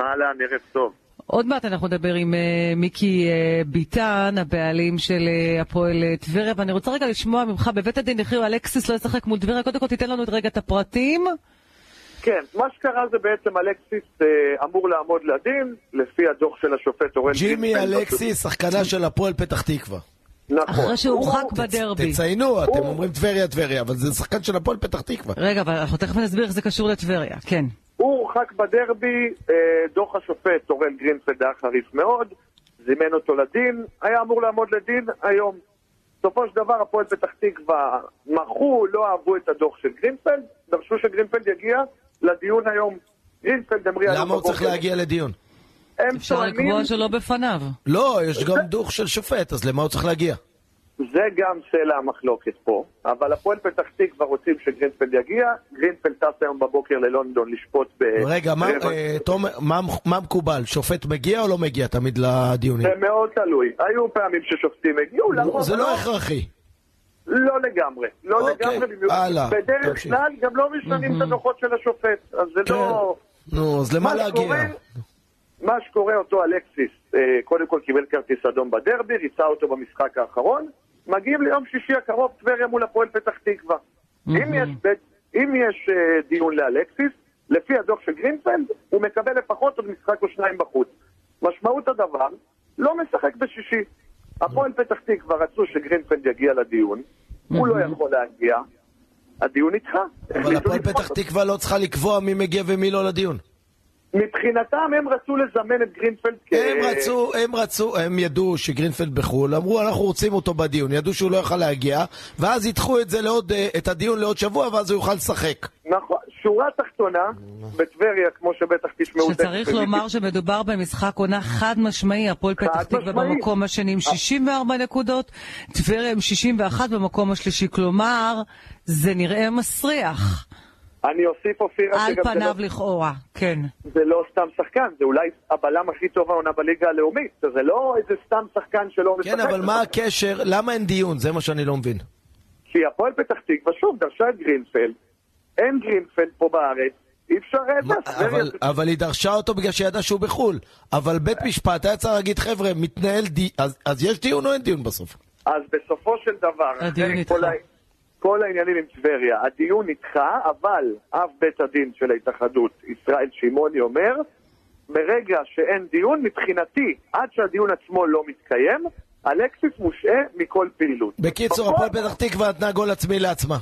אהלן, ערב טוב. עוד מעט אנחנו נדבר עם uh, מיקי uh, ביטן, הבעלים של uh, הפועל uh, טבריה, ואני רוצה רגע לשמוע ממך, בבית הדין הכריעו אלכסיס לא ישחק מול טבריה, קודם כל תיתן לנו את רגע את הפרטים. כן, מה שקרה זה בעצם אלקסיס אה, אמור לעמוד לדין, לפי הדוח של השופט אורן ג'ימי גרינפלד. אלקסי, שחקנה של הפועל פתח תקווה. נכון. אחרי שהורחק בדרבי. תציינו, אתם אומרים טבריה, טבריה, אבל זה שחקן של הפועל פתח תקווה. רגע, אבל אנחנו תכף נסביר איך זה קשור לטבריה, כן. הוא הורחק בדרבי, אה, דוח השופט אורן גרינפלד היה חריף מאוד, זימן אותו לדין, היה אמור לעמוד לדין היום. בסופו של דבר הפועל פתח תקווה מחו, לא אהבו את הדוח של גרינפלד, דרשו שגרינפלד יגיע לדיון היום. גרינפלד המריא למה הוא צריך. להגיע לדיון? אפשר לקבוע שלא בפניו. לא, יש גם דוח של שופט, אז למה הוא צריך להגיע? זה גם סלע המחלוקת פה, אבל הפועל פתח תקווה רוצים שגרינפלד יגיע, גרינפלד טס היום בבוקר ללונדון לשפוט ב... רגע, מה, אה, תומר, מה, מה מקובל? שופט מגיע או לא מגיע תמיד לדיונים? זה מאוד תלוי. היו פעמים ששופטים הגיעו, לרוב זה לא הכרחי. לא לגמרי. לא אוקיי, לגמרי. במיוחד. הלאה, בדרך תמשיך. כלל גם לא משנים את הדוחות של השופט, אז זה לא... נו, אז למה מה להגיע? שקורה- מה שקורה אותו אלקסיס, אה, קודם כל קיבל כרטיס אדום בדרבי, ריצה אותו במשחק האחרון, מגיעים ליום שישי הקרוב טבריה מול הפועל פתח תקווה. אם יש, בית- אם יש אה, דיון לאלקסיס, לפי הדוח של גרינפלד, הוא מקבל לפחות עוד משחק או שניים בחוץ. משמעות הדבר, לא משחק בשישי. הפועל פתח תקווה רצו שגרינפלד יגיע לדיון, הוא לא יכול להגיע, הדיון נדחה. אבל הפועל פתח. תקווה לא צריכה לקבוע מי מגיע ומי לא לדיון. מבחינתם הם רצו לזמן את גרינפלד כ... הם רצו, הם רצו, הם ידעו שגרינפלד בחו"ל, אמרו אנחנו רוצים אותו בדיון, ידעו שהוא לא יכל להגיע, ואז ידחו את זה לעוד, אה, את הדיון לעוד שבוע, ואז הוא יוכל לשחק. נכון, שורה תחתונה, בטבריה, כמו שבטח תשמעו... שצריך לומר שמדובר במשחק עונה חד משמעי, הפועל פתח תקווה. במקום השני עם 64 נקודות, טבריה עם 61 במקום השלישי, כלומר, זה נראה מסריח, אני אוסיף אופירה על זה פניו לא, לכאורה, כן. זה לא סתם שחקן, זה אולי הבלם הכי טוב העונה בליגה הלאומית, זה לא איזה סתם שחקן שלא משחק. כן, אבל מה הקשר, למה אין דיון? זה מה שאני לא מבין. כי הפועל פתח תקווה, שוב, דרשה את גרינפלד, אין גרינפלד פה בארץ, אי אפשר... אה, אבל, אבל היא דרשה אותו בגלל שהיא ידעה שהוא בחו"ל. אבל בית משפט היה צריך להגיד, חבר'ה, מתנהל די... אז, אז יש דיון או אין דיון בסוף? אז בסופו של דבר. כל, ה... כל העניינים עם טבריה, הדיון נדחה, אבל אב בית הדין של ההתאחדות, ישראל שמעוני, אומר, ברגע שאין דיון, מבחינתי, עד שהדיון עצמו לא מתקיים, אלקסיס מושעה מכל פעילות. בקיצור, בפועל, הפועל פתח תקווה נתנה גול עצמי לעצמה.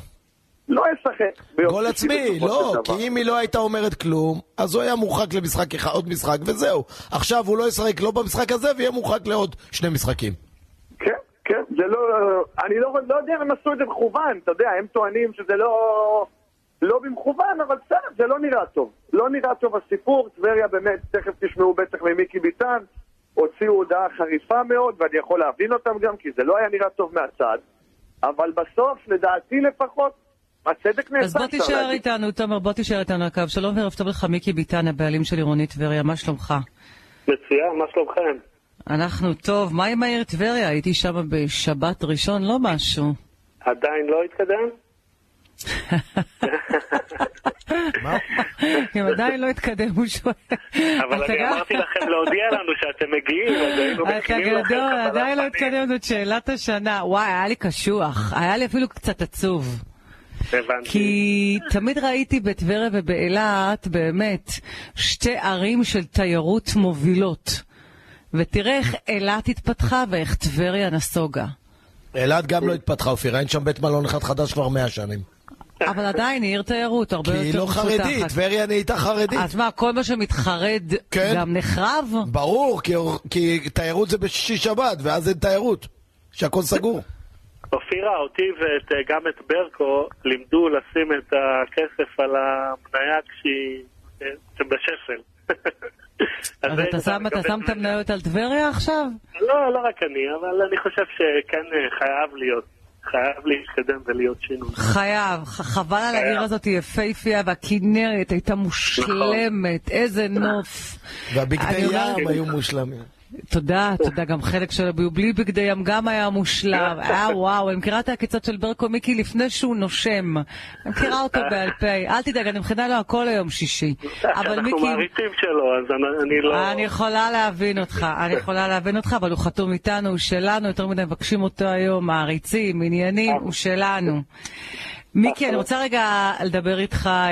לא ישחק. גול עצמי, לא. כי אם היא לא הייתה אומרת כלום, אז הוא היה מורחק למשחק אחד, עוד משחק, וזהו. עכשיו הוא לא ישחק לא במשחק הזה, ויהיה מורחק לעוד שני משחקים. כן, כן, זה לא... אני לא, לא יודע אם הם עשו את זה מכוון, אתה יודע, הם טוענים שזה לא... לא במכוון, אבל בסדר, זה לא נראה טוב. לא נראה טוב הסיפור, טבריה באמת, תכף תשמעו בטח ממיקי ביטן, הוציאו הודעה חריפה מאוד, ואני יכול להבין אותם גם, כי זה לא היה נראה טוב מהצד, אבל בסוף, לדעתי לפחות, הצדק נעשה. אז בוא תישאר להגיד. איתנו, תומר, בוא תישאר איתנו הקו. שלום וערב טוב לך, מיקי ביטן, הבעלים של עירונית טבריה, מה שלומך? מצוין, מה שלומכם? אנחנו טוב, מה עם העיר טבריה? הייתי שם בשבת ראשון, לא משהו. עדיין לא התקדם? מה? אם עדיין לא התקדם, הוא שואל. אבל אתה אני אמרתי לכם להודיע לנו שאתם מגיעים, אז היינו אתה מכינים לכם גדול, קבלת עדיין לא. התקדם, זאת שאלת השנה. וואי, היה לי קשוח, היה לי אפילו קצת עצוב. הבנתי. כי תמיד ראיתי בטבריה ובאילת באמת שתי ערים של תיירות מובילות. ותראה איך אילת התפתחה ואיך טבריה נסוגה. אילת גם לא התפתחה, אופיר, אין שם בית מלון אחד חדש כבר מאה שנים. אבל עדיין היא עיר תיירות, הרבה כי יותר היא לא חרדית, מפותחת. טבריה נהייתה חרדית. אז מה, כל מה שמתחרד כן. גם נחרב? ברור, כי, כי תיירות זה בשישי שבת, ואז אין תיירות, שהכל סגור. אופירה, אותי וגם את ברקו לימדו לשים את הכסף על המניה כשהיא אה, בשפל. אז אתה שם, את המניות על טבריה עכשיו? לא, לא רק אני, אבל אני חושב שכן אה, חייב להיות, חייב להתקדם ולהיות שינוי. חייב, חבל על. העיר הזאת יפהפייה, והכנרת הייתה מושלמת, איזה נוף. והבגדי ים היו מושלמים. תודה, תודה, גם חלק שלו בלי בגדי ים גם היה מושלם. אה, וואו, אני מכירה את העקיצות של ברקו מיקי לפני שהוא נושם. אני מכירה אותו בעל פה. אל תדאג, אני מכינה לו הכל היום שישי. אבל אנחנו מיקי... מעריצים שלו, אז אני- אני לא... אני יכולה להבין אותך, אני יכולה להבין אותך, אבל הוא חתום איתנו, הוא שלנו, יותר מדי מבקשים אותו היום, מעריצים, עניינים, הוא שלנו. מיקי, אני רוצה רגע לדבר איתך אה,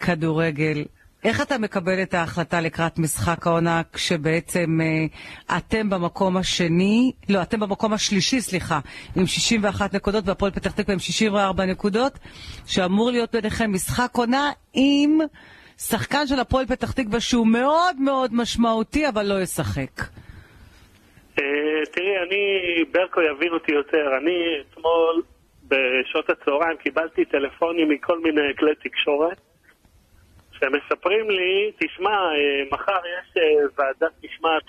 כדורגל. איך אתה מקבל את ההחלטה לקראת משחק העונה כשבעצם אה, אתם במקום השני, לא, אתם במקום השלישי, סליחה, עם 61 נקודות והפועל פתח תקווה עם 64 נקודות, שאמור להיות ביניכם משחק עונה עם שחקן של הפועל פתח תקווה שהוא מאוד מאוד משמעותי, אבל לא ישחק. אה, תראי, אני, ברקו יבין אותי יותר. אני אתמול בשעות הצהריים קיבלתי טלפונים מכל מיני כלי תקשורת שמספרים לי, תשמע, אה, מחר יש אה, ועדת משמעת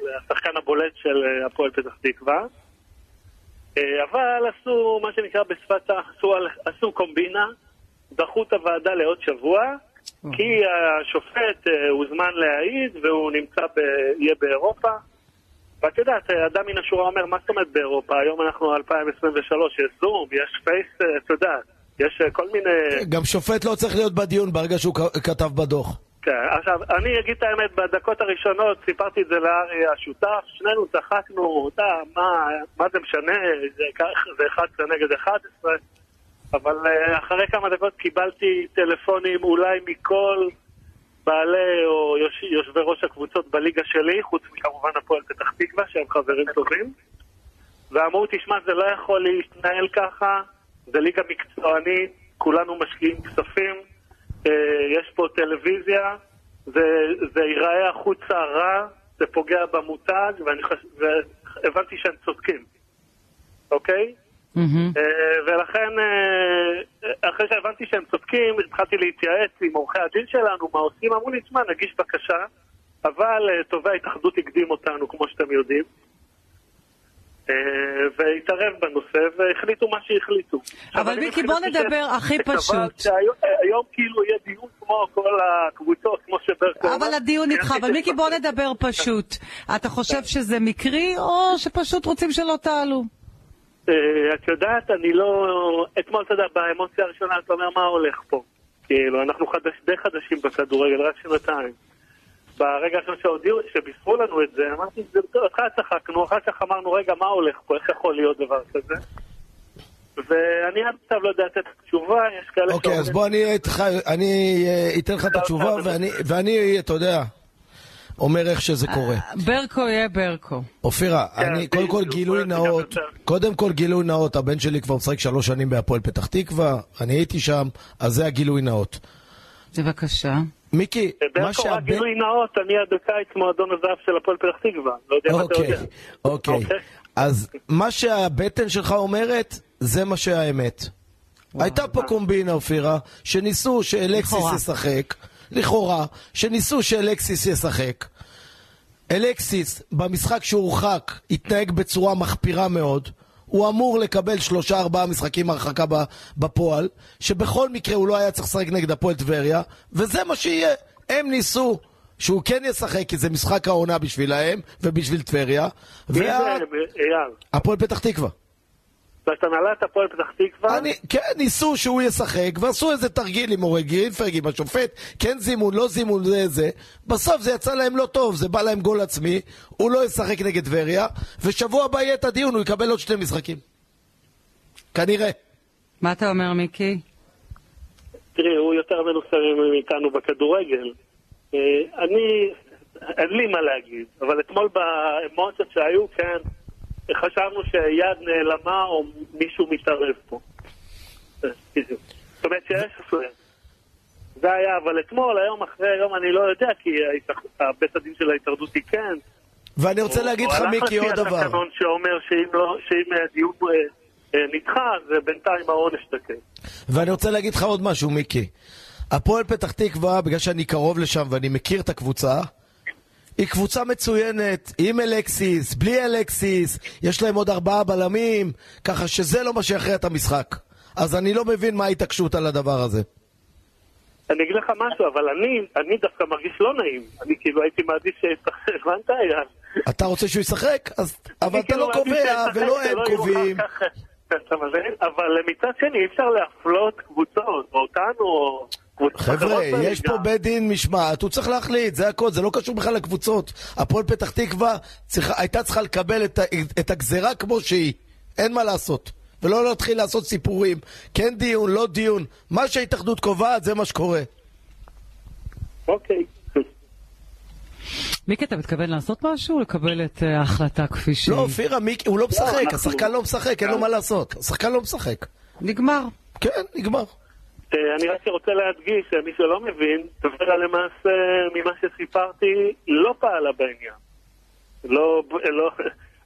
לשחקן הבולט של אה, הפועל פתח תקווה, אבל עשו מה שנקרא בשפת ה... עשו, עשו קומבינה, דחו את הוועדה לעוד שבוע, כי השופט הוזמן להעיד והוא נמצא, ב... יהיה באירופה. ואת יודעת, אדם מן השורה אומר, מה זאת אומרת באירופה? היום אנחנו 2023, יש זום, יש פייס, את יודעת, יש אה, כל מיני... גם שופט לא צריך להיות בדיון ברגע שהוא כתב בדוח. כן, עכשיו, אני אגיד את האמת, בדקות הראשונות סיפרתי את זה לארי השותף, שנינו צחקנו, אתה, מה, מה זה משנה, זה, כך- זה 11 נגד 11, אבל אה, אחרי כמה דקות קיבלתי טלפונים אולי מכל בעלי או יוש, יושבי ראש הקבוצות בליגה שלי, חוץ מכמובן הפועל פתח תקווה, שהם חברים טובים, ואמרו, תשמע, זה לא יכול להתנהל ככה, זה ליגה מקצוענית, כולנו משקיעים כספים, אה, יש פה טלוויזיה, זה, זה ייראה החוצה רע, זה פוגע במותג, ואני חש... והבנתי שהם צודקים, אוקיי? אה, ולכן, אה, אחרי שהבנתי שהם צודקים, התחלתי להתייעץ עם עורכי הדין שלנו, מה עושים, אמרו לי, תשמע, נגיש בקשה, אבל תובע ההתאחדות הקדים אותנו, כמו שאתם יודעים, והתערב בנושא, והחליטו מה שהחליטו. אבל מיקי, בוא נדבר הכי פשוט. היום כאילו יהיה דיון כמו כל הקבוצות, כמו שברקו. אבל הדיון איתך, אבל מיקי, בוא נדבר פשוט. אתה חושב שזה מקרי, או שפשוט רוצים שלא תעלו? אה, את יודעת, אני לא... אתמול, אתה יודע, באמוציה הראשונה אתה אומר, מה הולך פה? כאילו, אנחנו חדש, די חדשים בכדורגל, רק שנתיים. ברגע הראשון שהודיעו, שבישרו לנו את זה, אמרתי, זה טוב, אחר כך צחקנו, אחר כך אמרנו, רגע, מה הולך פה? איך יכול להיות דבר כזה? ואני עד עכשיו לא יודע לתת תשובה, יש כאלה אוקיי, אז בוא אני אה, אתן לך את התשובה, ואני- ואני, אתה יודע, אומר איך שזה קורה. ברקו יהיה ברקו. אופירה, כן, אני, קודם כל גילוי נאות. קודם כל גילוי נאות, הבן שלי כבר משחק שלוש שנים בהפועל פתח תקווה, אני הייתי שם, אז זה הגילוי נאות. בבקשה. מיקי, מה ברקו, רק שהבן... גילוי נאות, אני עד בקיץ מועדון הזהב של הפועל פתח תקווה. לא יודע אם אתה אוקיי, יודע. אוקיי. אוקיי. אז מה שהבטן שלך אומרת, זה מה שהאמת. הייתה פה קומבינה, אופירה, שניסו שאלקסיס. ישחק, לכאורה, שניסו שאלקסיס ישחק. אלקסיס, במשחק שהורחק, התנהג בצורה מחפירה מאוד. הוא אמור לקבל שלושה ארבעה משחקים הרחקה בפועל, שבכל מקרה הוא לא היה צריך לשחק נגד הפועל טבריה, וזה מה שיהיה. הם ניסו שהוא כן ישחק, כי זה משחק העונה בשבילהם ובשביל טבריה, מי זה, וה- אייל? הפועל פתח תקווה. זאת הנהלת הפועל פתח תקווה? אני, כן, ניסו שהוא ישחק, ועשו איזה תרגיל עם אורי גרינפרג, עם השופט, כן זימון, לא זימון, זה זה. בסוף זה יצא להם לא טוב, זה בא להם גול עצמי, הוא לא ישחק נגד טבריה, ושבוע הבא יהיה את הדיון, הוא יקבל עוד שני משחקים. כנראה. מה אתה אומר, מיקי? תראי, הוא יותר מנוסה מאיתנו בכדורגל. אה, אני, אין לי מה להגיד, אבל אתמול באמוציות שהיו, כן, חשבנו שיד נעלמה או מישהו מתערב פה. בדיוק. זאת אומרת שיש אפליה. זה היה, אבל אתמול, היום אחרי היום אני לא יודע, כי בית הדין של ההתאחדות היא כן. ואני רוצה להגיד לך, מיקי, עוד הוא הלך דבר. לפי התקנון שאומר שאם לא- הדיון אה, אה, נדחה, אז בינתיים העונש תקן. ואני רוצה להגיד לך עוד משהו, מיקי. הפועל פתח תקווה, בגלל שאני קרוב לשם ואני מכיר את הקבוצה, היא קבוצה מצוינת, עם אלקסיס, בלי אלקסיס, יש להם עוד ארבעה בלמים, ככה שזה לא מה שיכריע את המשחק. אז אני לא מבין מה ההתעקשות על הדבר הזה. אני אגיד לך משהו, אבל אני, אני דווקא מרגיש לא נעים. אני כאילו הייתי מעדיף שישחק, הבנת? אתה רוצה שהוא ישחק? אז... אבל אתה כאילו לא קובע, ולא הם יהיו קובעים. אבל מצד שני אי אפשר להפלות קבוצות, או אותנו, או חבר'ה. יש פה בית דין משמעת, הוא צריך להחליט, זה הכל, זה לא קשור בכלל לקבוצות. הפועל פתח תקווה צריכה, הייתה צריכה לקבל את, את הגזרה כמו שהיא, אין מה לעשות. ולא להתחיל לעשות סיפורים, כן דיון, לא דיון. מה שההתאחדות קובעת, זה מה שקורה. אוקיי. מיקי, אתה מתכוון לעשות משהו? לקבל את אה, ההחלטה כפי שהיא? לא, אופירה, מיקי, הוא לא משחק, אנחנו- השחקן לא משחק, אין לו מה לעשות. השחקן לא משחק. נגמר. כן, נגמר. אה, אני רק רוצה להדגיש שמי שלא מבין, טבריה למעשה, ממה שסיפרתי, לא פעלה בעניין. לא, לא,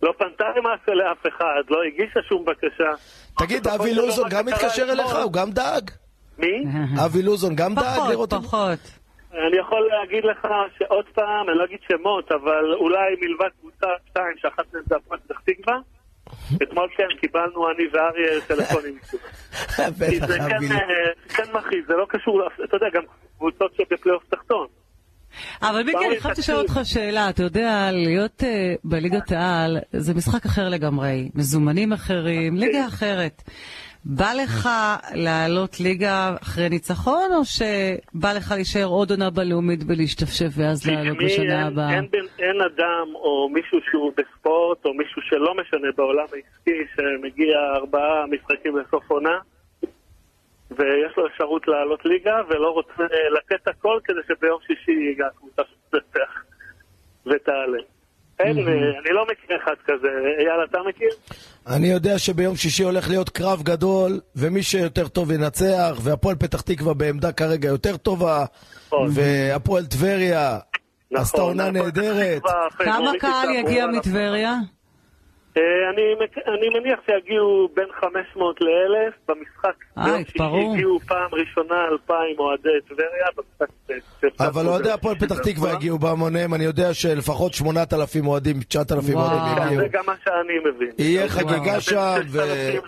לא פנתה למעשה לאף אחד, לא הגישה שום בקשה. תגיד, אבי לוזון גם אתמול- אליך? הוא גם דאג? מי? אבי לוזון גם דאג פחות, לראות... את- פחות. אני יכול להגיד לך שעוד פעם, אני לא אגיד שמות, אבל אולי מלבד קבוצה שתיים, שאחת מהן זה הפועל פתח תקווה, אתמול כן, קיבלנו אני ואריה טלפונים. כי זה כן. אה, כן מכעיס, זה לא קשור, אתה יודע, גם קבוצות שבפלייאוף תחתון. אבל מיקי, אני חייבת לשאול אותך שאלה. אתה יודע, להיות אה, בליגת העל זה משחק אחר לגמרי. מזומנים אחרים, ליגה אחרת. בא לך לעלות ליגה אחרי ניצחון, או שבא לך להישאר עוד עונה בלאומית ולהשתפשף ואז לעלות בשנה אין- הבאה? אין בן- אין אדם או מישהו שהוא בספורט או מישהו שלא משנה בעולם העסקי שמגיע ארבעה משחקים לסוף עונה ויש לו אפשרות לעלות ליגה ולא רוצה לתת הכל כדי שביום שישי הקבוצה שתנצח ותעלה. אין, אני לא מכיר אחד כזה. אייל, אתה מכיר? אני יודע שביום שישי הולך להיות קרב גדול, ומי שיותר טוב ינצח, והפועל פתח תקווה בעמדה כרגע יותר טובה, נכון. והפועל טבריה נכון, עשתה עונה הפועל פתח נהדרת. כמה קהל יגיע מטבריה? אה, אני, אני מניח שיגיעו בין 500 ל-1,000 במשחק. אה. שישי הגיעו פעם ראשונה 2,000 אוהדי טבריה במשחק. אבל אוהדי הפועל פתח תקווה. הגיעו בהמוניהם, אני יודע שלפחות 8,000 אוהדים, 9,000 וואו. אוהדים כן, הגיעו. זה גם מה שאני מבין. יהיה חגיגה שם, ו... 6,000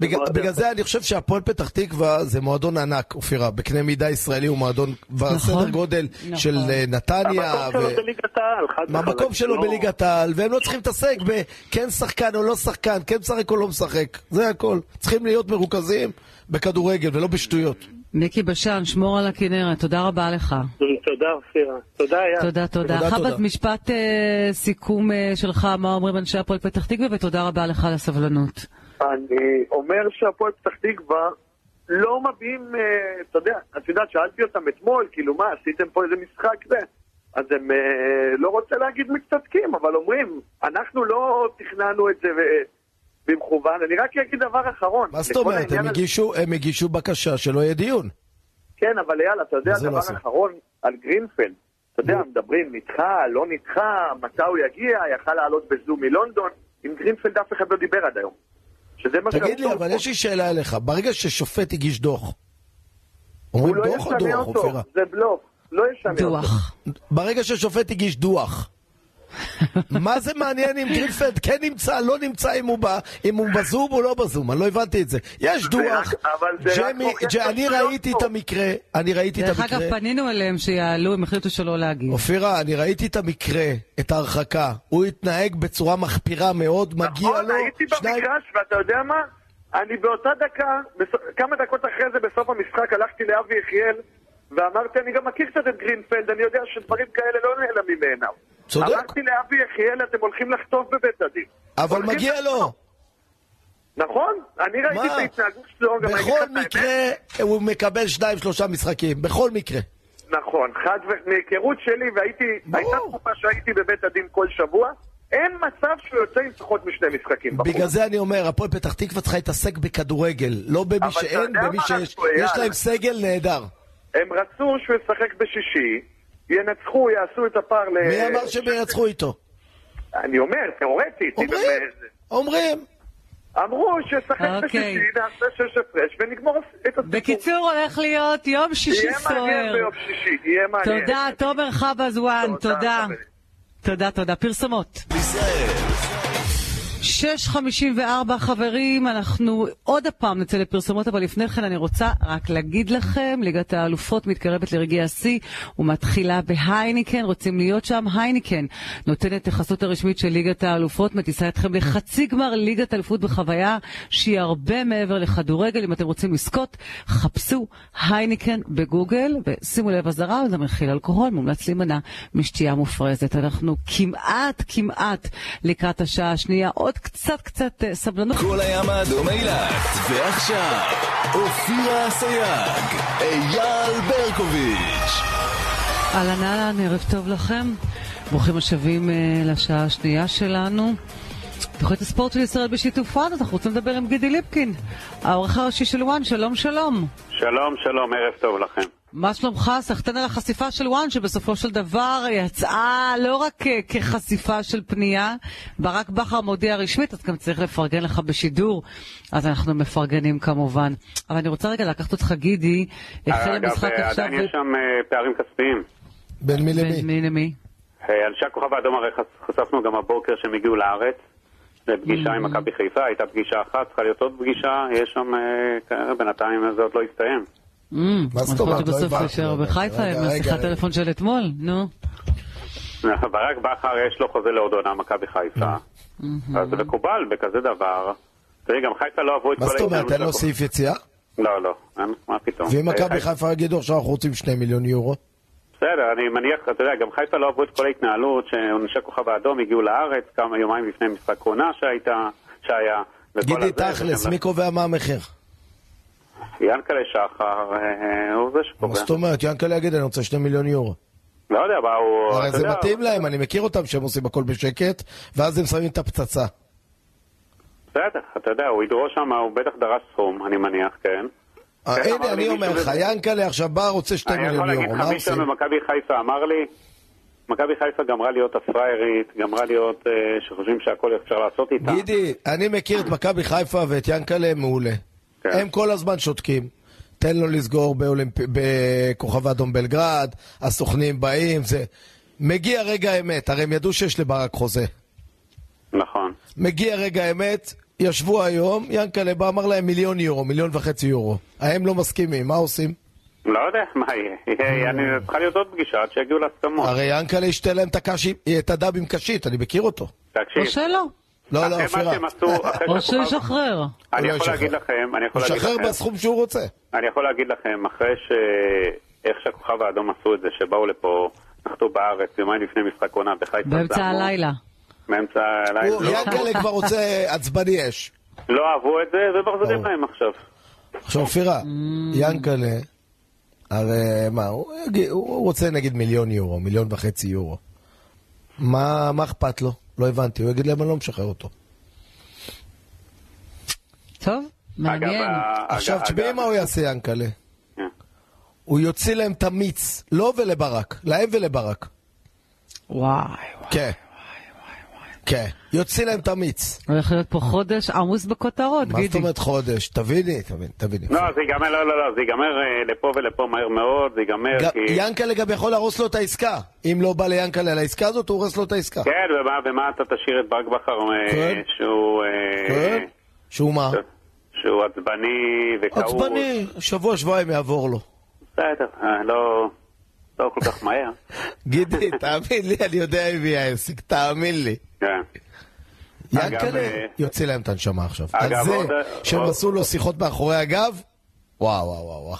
ל-9,000 בגלל, זה אני חושב שהפועל פתח תקווה זה מועדון ענק, אופירה, בקנה מידה ישראלי הוא מועדון בסדר גודל נכון. של אה, נתניה. המקום שלו בליגת העל, חד וחלק. מהמקום שלו לא- בליגת העל, והם לא צריכים להתעסק בכן שחקן או לא שחקן, כן משחק או לא משחק, זה הכל. צריכים להיות מרוכזים בכדורגל ולא בשטויות. מיקי בשן, שמור על הכנרת, תודה רבה לך. תודה, אופירה. תודה, אייל. תודה, תודה. תודה. משפט אה, סיכום אה, שלך, מה אומרים אנשי הפועל פתח תקווה, ותודה רבה לך על הסבלנות. אני אומר שהפועל פתח תקווה לא מביעים, אה, אתה יודע, את יודעת, שאלתי אותם אתמול, כאילו מה, עשיתם פה איזה משחק זה? אז הם, אה, לא רוצה להגיד מצטדקים, אבל אומרים, אנחנו לא תכננו את זה ו- במכוון. אני רק אגיד דבר אחרון. מה זאת אומרת? הם הגישו, הם הגישו בקשה שלא יהיה דיון. כן, אבל אייל, אתה יודע, לא דבר? אחרון על גרינפלד. אתה יודע, מדברים, נדחה, לא נדחה, מתי הוא יגיע, יכל לעלות בזום מלונדון. עם גרינפלד אף אחד לא דיבר עד היום. שזה מה תגיד לי, אבל פה. יש לי שאלה אליך. ברגע ששופט הגיש דוח, אומרים לא דוח או דוח, אופירה? זה בלוף, לא ישנה אותו. דוח. ברגע ששופט הגיש דוח, מה זה מעניין אם גרינפלד כן נמצא, לא נמצא, אם הוא, בא, אם הוא בזום או לא בזום? אני לא הבנתי את זה. יש דוח, ג'מי, אני ראיתי. את המקרה, אני ראיתי את דרך המקרה. אגב, פנינו אליהם שיעלו, הם החליטו שלא להגיב. אופירה, אני ראיתי את המקרה, את ההרחקה. הוא התנהג בצורה מחפירה מאוד, מגיע נכון, לו. הייתי שניים- במגרש, ואתה יודע מה? אני באותה דקה, כמה דקות אחרי זה, בסוף המשחק, הלכתי לאבי יחיאל, ואמרתי, אני גם מכיר קצת את גרינפלד, אני יודע שדברים כאלה לא נעלמים מעיניו. צודק. אמרתי לאבי יחיאל, אתם הולכים לחטוף בבית הדין. אבל מגיע לחטוף. לו. נכון, אני ראיתי? את ההתנהגות שלו, גם לך בכל. מקרה הוא מקבל שניים שלושה משחקים, בכל מקרה. נכון, חד ו... מהיכרות שלי, והייתי, ברור. הייתה תקופה שהייתי בבית הדין כל שבוע, אין מצב שהוא יוצא עם פחות משני משחקים בחוץ. בגלל זה אני אומר, הפועל פתח תקווה צריכה להתעסק בכדורגל, לא במי שאין, במי שיש. יש להם סגל נהדר. הם רצו שהוא ישחק בשישי, ינצחו, יעשו את הפער ל... מי אמר שהם ינצחו איתו? אני אומר, תיאורטית. אומרים, אומרים. אמרו שישחק אוקיי. בשישי, נעשה שש הפרש ונגמור את הסיפור. בקיצור, הולך להיות יום שישי יהיה מעניין סוער. ביום שישי, יהיה מעניין. תודה, תומר חבזואן, תודה. תודה, תודה. פרסומות. ישראל. 6.54 חברים, אנחנו עוד הפעם נצא לפרסומות, אבל לפני כן אני רוצה רק להגיד לכם, ליגת האלופות מתקרבת לרגעי השיא ומתחילה בהייניקן, רוצים להיות שם? הייניקן נותנת החסות הרשמית של ליגת האלופות, מטיסה אתכם לחצי גמר ליגת האלופות בחוויה שהיא הרבה מעבר לכדורגל. אם אתם רוצים לזכות, חפשו הייניקן בגוגל, ושימו לב אזהרה, זה מכיל אלכוהול, מומלץ להימנע משתייה מופרזת. אנחנו כמעט, כמעט לקראת השעה השנייה, עוד קצת קצת אה, סבלנות. כל הים האדום אילת. ועכשיו, אופירה אסייג, אייל ברקוביץ'. אהלן אהלן, ערב טוב לכם. ברוכים השבים אה, לשעה השנייה שלנו. תוכנית הספורט של ישראל בשיתוף וואן, אנחנו רוצים לדבר עם גידי ליפקין, העורך הראשי של וואן, שלום שלום. שלום, שלום, ערב טוב לכם. מה שלומך? סחטיין על החשיפה של וואן, שבסופו של דבר יצאה לא רק כ- כחשיפה של פנייה, ברק בכר מודיע רשמית, אז גם צריך לפרגן לך בשידור, אז אנחנו מפרגנים כמובן. אבל אני רוצה רגע לקחת אותך, גידי, החל אגב, המשחק אה, עכשיו... עדיין יש שם אה, פערים כספיים. בין מי למי? בין מי למי? אה, אנשי הכוכב האדום הרי חש- חשפנו גם הבוקר שהם הגיעו לארץ. לפגישה עם מכבי חיפה, הייתה פגישה אחת, צריכה להיות עוד פגישה, יש שם, אה, בינתיים זה עוד לא הסתיים. מה זאת אומרת? לא הבנתי. בחיפה עם השיחת. טלפון של אתמול, נו. ברק בכר יש לו חוזה לעוד עונה מכבי חיפה. אז זה מקובל בכזה דבר. תראי, גם חיפה לא אהבו את כל מה זאת אומרת? ההתנהלות אין לו סעיף יציאה? לא, לא, מה פתאום. ואם אה, מכבי חיפה יגידו עכשיו אנחנו רוצים שני מיליון יורו? בסדר, אני מניח, אתה יודע, גם חיפה לא אהבו את כל ההתנהלות, שאנשי הכוכב האדום הגיעו לארץ כמה יומיים לפני משחק עונה שהייתה, שהיה. גידי תכלס, מי קובע מה המחיר? ינקלה שחר אה, הוא זה מה שקובע. זאת אומרת? ינקלה יגיד אני רוצה שני מיליון יורו. לא יודע, מה הוא... הרי זה מתאים להם, אני מכיר אותם שהם עושים הכל בשקט, ואז הם שמים את הפצצה. בסדר, אתה יודע, הוא ידרוש שם, הוא בטח דרש סכום, אני מניח, כן. אה, כן, הנה, אני אומר לך. ינקלה עכשיו בא, רוצה שתי אני יכול מיליון להגיד יורו, לך, מה מישהו עושים? ממכבי חיפה אמר לי, מכבי חיפה גמרה להיות הפראיירית, גמרה להיות אה, שחושבים שהכל אפשר לעשות איתה. גידי, אני מכיר את מכבי חיפה ואת ינקלה מעולה. כן. הם כל הזמן שותקים. תן לו לסגור באולימפ... בכוכב האדום בלגרד, הסוכנים באים, זה... מגיע רגע האמת, הרי הם ידעו שיש לברק חוזה. נכון. מגיע רגע האמת, ישבו היום, ינקלה בא, אמר להם מיליון יורו, מיליון וחצי יורו. הם לא מסכימים, מה עושים? לא יודע מה יהיה. יהיה- אני- צריכה להיות עוד פגישה עד שיגיעו להסכמות. הרי ינקלה ישתה להם את הקשי- את הדם עם קשית, אני מכיר אותו. תקשיב, או שלא. לא, לא, מה אופירה. או שישחרר. אני הוא לא יכול להגיד. לכם, אני יכול הוא להגיד לכם, בסכום שהוא רוצה. אני יכול להגיד לכם, אחרי ש... איך שהכוכב האדום עשו את זה, שבאו לפה, נחתו בארץ, יומיים לפני משחק עונה בחיפה. באמצע הלילה. באמצע הלילה. הוא- לא ינקלה אהבו- כבר רוצה עצבני אש. לא אהבו את זה, ומחזירים. להם עכשיו. עכשיו, אופירה, ינקלה, הרי מה, הוא הוא רוצה נגיד מיליון יורו, מיליון וחצי יורו. מה מה אכפת לו? לא הבנתי, הוא יגיד להם אני לא משחרר אותו. טוב, מעניין. עכשיו, תשמעי מה הוא יעשה, ינקלה. כן. הוא יוציא להם את המיץ, לו ולברק, להם ולברק. וואי, כן. כן, יוציא להם את המיץ. הולך להיות פה חודש עמוס בכותרות, מה זאת גידי. אומרת חודש? תביני, תביני, תביני. לא, זה ייגמר, לא, לא, לא, זה ייגמר אה, לפה ולפה מהר מאוד, זה ייגמר כי... ינקלה גם יכול להרוס לו את העסקה. אם לא בא ליאנקלה לעסקה הזאת, הוא הורס לו את העסקה. כן, ומה, אתה תשאיר את ברק בכר, אה, כן. שהוא... אה, כן? שהוא מה? שהוא עצבני וכעוס. עצבני, שבוע, שבועיים יעבור לו. בסדר, לא... לא כל כך מהר. גידי, תאמין לי, אני יודע אם יהיה העסק, תאמין לי. כן. ינקלה אה, יוצא להם את הנשמה עכשיו. על זה עוד- שהם עשו לו שיחות מאחורי הגב, וואו, וואו, וואו, וואו.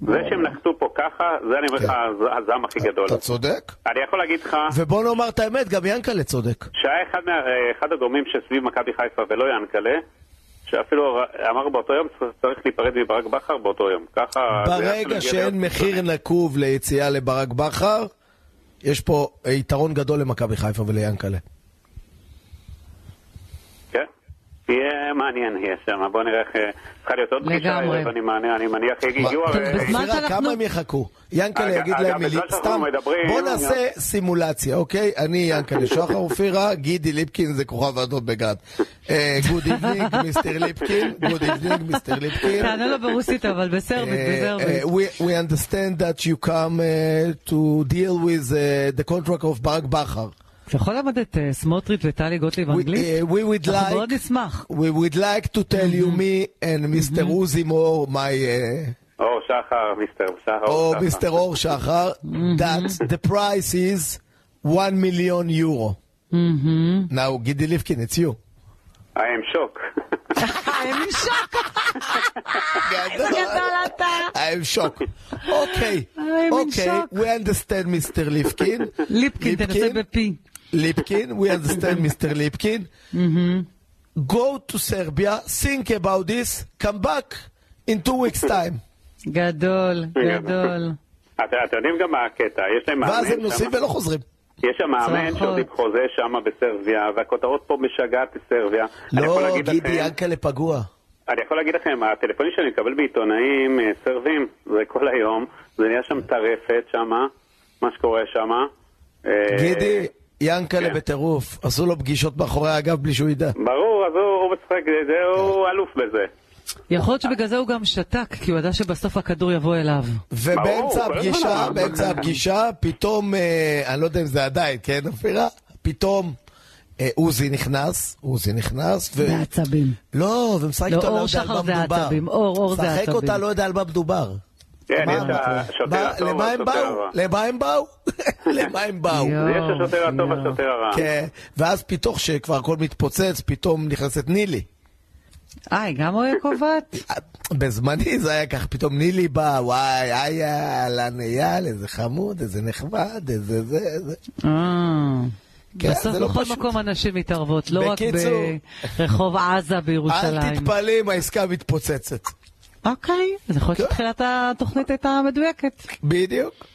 זה שהם נחתו פה ככה, זה אני אומר לך כן. הז- הזעם הכי גדול. אתה צודק. אני יכול להגיד לך ובוא נאמר את האמת, גם ינקלה צודק. שהיה אחד, אה, הגורמים שסביב מכבי חיפה ולא ינקלה, שאפילו אמר באותו יום צריך להיפרד מברק בכר באותו יום. ככה... ברגע שאין מחיר נקוב ליציאה לברק בכר, יש פה יתרון גדול למכבי חיפה וליאנקלה. כן. יהיה מעניין, יהיה שם. בוא נראה איך... אה, צריכה להיות עוד פגישה אני מניח יגיעו... טוב, הרי- בזמן אופירה, שאנחנו- כמה הם יחכו? ינקלה יגיד להם מילים, סתם, בוא נעשה סימולציה, אוקיי? אני ינקלה שחר אופירה, גידי ליפקין זה כוכב האדום בלגרד. Good evening, Mister ליפקין, good evening, Mister ליפקין. תענה לו ברוסית, אבל בסרבית, אה, בסרבית. we, we understand that you come to deal with the contract of ברק בכר. אתה יכול ללמד את אה, סמוטריץ' וטלי גוטליב We, אנגלית? uh, we would אנחנו מאוד like, נשמח. we would like to tell you me and Mr. עוזי מור, my, uh, אור שחר, מיסטר שחר. או אור שחר. Mr. אור שחר, that the price is 1 million euro. Now, גידי ליפקין, it's you. I am shock. הם שוק, גדול אתה. I'm shocked. אוקיי, I'm in אוקיי, shock. we understand Mr. ליפקין. ליפקין, תנסה בפי. ליפקין, we understand Mr. ליפקין. Go to Serbia, think about this, come back in two weeks time. גדול, גדול. אתם יודעים גם מה הקטע, יש להם מאמן ואז הם נוסעים ולא חוזרים. יש שם מאמן. שעוד עם חוזה שם בסרביה, והכותרות פה משגעת. אני יכול לא, גידי ינקלה פגוע. אני יכול להגיד לכם, הטלפונים שאני מקבל בעיתונאים אה, סרבים, זה כל היום, זה נהיה שם טרפת שם, מה שקורה שם. אה, גידי, ינקלה כן. בטירוף. עשו לו פגישות מאחורי הגב בלי שהוא ידע. ברור, אז הוא הוא משחק, זה- הוא אלוף בזה. יכול להיות שבגלל זה הוא גם שתק, כי הוא ידע שבסוף הכדור יבוא אליו. ובאמצע הפגישה. באמצע הפגישה, פתאום, אה, אני לא יודע אם זה עדיין, כן, אופירה? פתאום אה, עוזי נכנס, עוזי נכנס, ו... בעצבים. לא, ומשחק לא, איתו, אור לא יודע על שחר מה זה מדובר. העצבים, אור, אור זה משחק העצבים. אותה, לא יודע על מה מדובר. כן, יש השוטר הטוב, למה הם השוטר באו? הרע. למה הם באו? למה הם באו? יש השוטר הטוב, יואו. השוטר הרע. כן, ואז פתאום שכבר הכל מתפוצץ, פתאום נכנסת נילי. אה, היא גם אויה קובעת? בזמני זה היה ככה, פתאום נילי בא, וואי, איי, אהלן אייל, איזה חמוד, איזה נחמד, איזה זה, זה. אה. כן, בסוף לא בכל. מקום הנשים מתערבות, לא רק. ברחוב עזה אל בירושלים. תתפלא אם העסקה מתפוצצת. אוקיי, אז יכול להיות כן. שתחילת התוכנית הייתה מדויקת. בדיוק.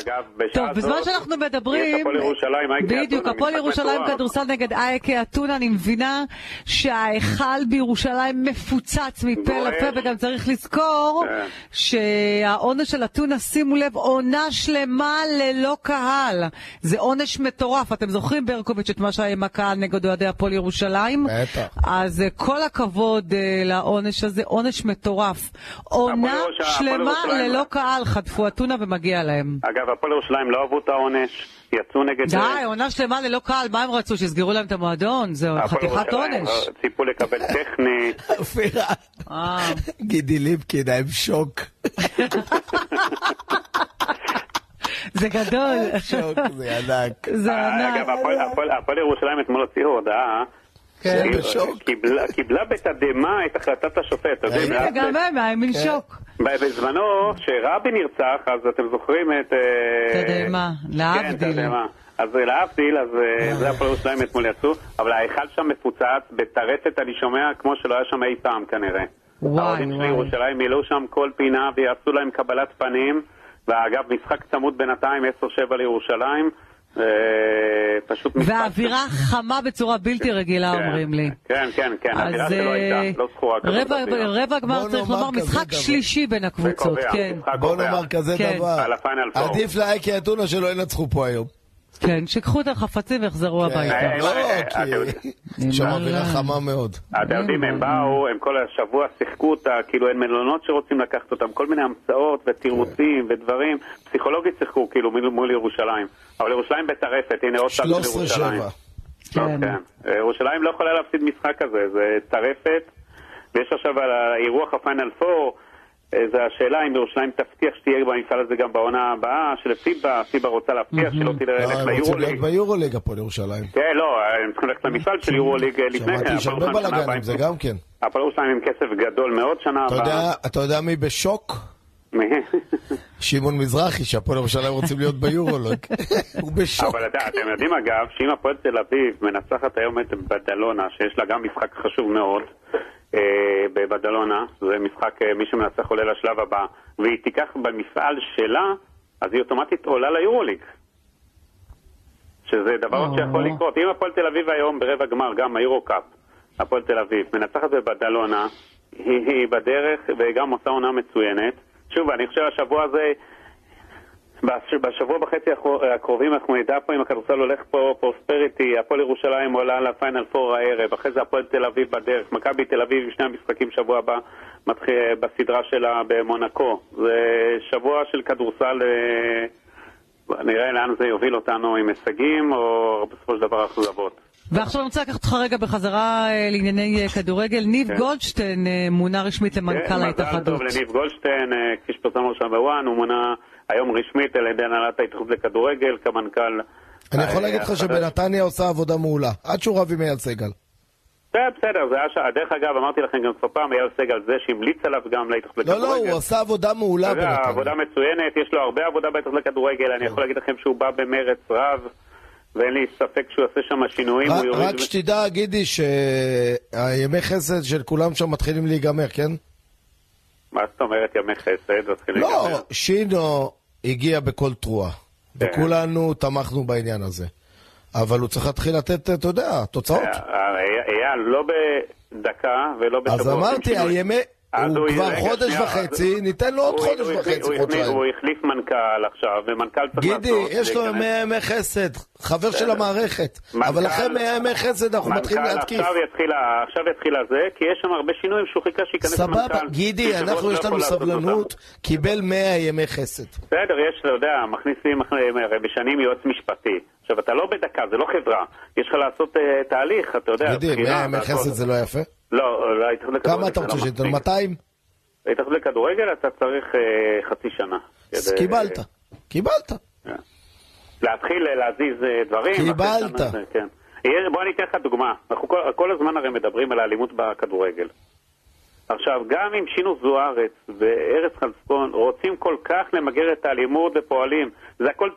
אגב, בשעה טוב, הזאת... בזמן שאנחנו מדברים, הפועל ירושלים, אייקה בדיוק, הפועל ירושלים. כדורסל נגד אייקה אתונה, אני מבינה שההיכל בירושלים מפוצץ מפה. לפה, וגם צריך לזכור כן. שהעונש של אתונה, שימו לב, עונה שלמה ללא קהל. זה עונש מטורף. אתם זוכרים, ברקוביץ', את מה שהיה עם הקהל נגד אוהדי הפועל ירושלים? בטח. אז אה, כל הכבוד אה, לעונש הזה, עונש מטורף. עונה שלמה ללא קהל, חטפו אתונה ומגיע להם. אגב, הפועל ירושלים לא אהבו את העונש, יצאו נגד... די, עונה שלמה ללא קהל, מה הם רצו? שיסגרו להם את המועדון? הפועל חתיכת עונש. אה, ציפו לקבל טכני. אופירה, אה, גידי ליפקין, היה שוק. זה גדול. שוק, זה ענק. זה אגב, ענק. הפועל- הפועל ירושלים אתמול הוציאו הודעה. כן, בשוק. קיבלה- קיבלה בתדהמה את החלטת השופט. מאז- גם הם, הימין כן. שוק. בזמנו, כשרבין נרצח, אז אתם זוכרים את... אה, תדהמה, כן, להבדיל. תדהמה. אז להבדיל, אז אה, זה הפועל ירושלים אתמול יצאו, אבל ההיכל שם מפוצץ, בטרפת אני שומע כמו שלא היה שם אי פעם כנראה. וואי, האוהדים של וואי. ירושלים מילאו שם כל פינה ויעשו להם קבלת פנים, ואגב, משחק צמוד בינתיים 10-7 לירושלים, פשוט משחק... והאווירה חמה בצורה בלתי רגילה, כן, אומרים לי. כן, כן, כן, האווירה אז שלו אה, הייתה, לא זכורה כזאת. רבע-. רבע גמר צריך לומר, משחק דבר. שלישי בין הקבוצות, וקובע, כן. בוא. נאמר כזה כן. דבר. עדיף לאייקי אתונה שלא ינצחו פה היום. כן, שיקחו את החפצים ויחזרו הביתה. אה, לא, אה, כי אה, שם אווירה. חמה מאוד. אתם יודעים, הם באו, הם כל השבוע שיחקו אותה, כאילו אין מלונות שרוצים לקחת אותם, כל מיני המצאות ותירוצים ודברים. פסיכולוגית שיחקו כאילו מול ירושלים. אבל ירושלים בטרפת, הנה עוד של ירושלים. 13-7. לא, כן. כן. אה, ירושלים לא יכולה להפסיד משחק כזה, זה טרפת. ויש עכשיו על האירוח הפיינל פור, אה, זה השאלה אם ירושלים תבטיח שתהיה במפעל הזה גם בעונה הבאה של פיבה, פיבה רוצה להבטיח שלא לא, תלך הם רוצים להיות ליורוליג. ביורוליג הפועל ירושלים. כן, לא, הם צריכים ללכת למפעל של יורוליג אה, לפני שמעתי יש הרבה בלאגנים, זה. גם כן. הפועל ירושלים עם כסף גדול מאוד שנה אתה הבאה. אתה יודע מי בשוק? שמעון מזרחי, שהפועל ירושלים רוצים להיות ביורולוג. הוא בשוק. אבל אתה- אתם יודעים אגב, שאם הפועל תל אביב מנצחת היום את בדלונה, שיש לה גם משחק חשוב מאוד, אה, בבדלונה, זה משחק, אה, מי שמנצח עולה לשלב הבא, והיא תיקח במפעל שלה, אז היא אוטומטית עולה ליורוליג. שזה דבר או. שיכול לקרות. אם הפועל תל אביב היום ברבע גמר, גם היורו-קאפ, הפועל תל אביב, מנצחת בבדלונה, היא, היא בדרך וגם עושה עונה מצוינת. שוב, אני חושב השבוע הזה, בש- בשבוע וחצי הקרו- הקרובים אנחנו נדע פה אם הכדורסל הולך פה פרוספריטי, הפועל ירושלים עולה לפיינל פור הערב, אחרי זה הפועל תל אביב בדרך, מכבי תל אביב עם שני המשחקים שבוע הבא מתחיל בסדרה שלה במונקו. זה שבוע של כדורסל, אה, נראה לאן זה יוביל אותנו עם הישגים או בסופו של דבר אכזבות. ועכשיו אני רוצה לקחת אותך רגע בחזרה אה, לענייני אה, כדורגל. ניב כן. גולדשטיין אה, מונה רשמית למנכ"ל כן, ההתאחדות. מזל טוב לניב גולדשטיין, כפי שפרסמנו עכשיו בוואן, הוא מונה היום רשמית על ידי הנהלת ההתאחדות לכדורגל כמנכ"ל. אני יכול להגיד לך. שבנתניה עושה עבודה מעולה, עד שהוא רב עם אייל סגל. זה בסדר, זה היה ש... דרך אגב, אמרתי לכם גם כבר פעם, אייל סגל זה שהמליץ עליו גם להתאחדות לא, לכדורגל. לא, הוא עשה עבודה מעולה בנתניה. עבודה מצוינת, יש לו הרבה עבודה בהתאחדות לכדורגל, אני יכול להגיד לכם שהוא בא במרץ רב, ואין לי ספק שהוא יעשה שם שינויים. רק- יוריד- רק שתדע, גידי, שהימי חסד של כולם שם מתחילים להיגמר, כן? מה זאת אומרת ימי חסד? מתחילים לא, להיגמר. שינו הגיע בכל תרועה, כן. וכולנו תמכנו בעניין הזה. אבל הוא צריך להתחיל לתת, אתה יודע, תוצאות. אה, אה, אייל, לא בדקה ולא בשבוע. אז אמרתי. הימי... הוא כבר חודש וחצי, ניתן לו עוד חודש וחצי, חודשיים. הוא החליף מנכ"ל עכשיו, ומנכ"ל צריך גידי, לעשות... יש לו להיכנס. ימי ימי חסד, חבר של. המערכת. מנכ"ל- אבל אחרי ימי חסד אנחנו מתחילים מנכ"ל להתקיף. עכשיו יתחיל הזה, כי יש שם הרבה שינויים שהוא חיכה שייכנס מנכ"ל. סבבה, גידי, אנחנו לא יש לנו יכול לעשות סבלנות. קיבל 100 ימי חסד. בסדר, יש, אתה יודע, מכניסים, הרי משנים יועץ משפטי. עכשיו, אתה לא בדקה, זה לא חברה. יש לך לעשות אה, תהליך, אתה יודע. גידי, בחינה 100 ימי. חסד זה לא יפה? לא, לא, ההתאחדות לכדורגל כמה אתה זה רוצה לא שייתן? מספיק. 200? להתאחדות לכדורגל אתה צריך אה, חצי שנה. אז קיבלת, קיבלת. כן. להתחיל אה, להזיז אה, דברים. קיבלת. כן. בוא אני אתן לך דוגמה. אנחנו כל הזמן הרי מדברים על האלימות בכדורגל. עכשיו, גם אם שינו זוארץ וארץ חלפון רוצים כל כך למגר את האלימות ופועלים, זה הכל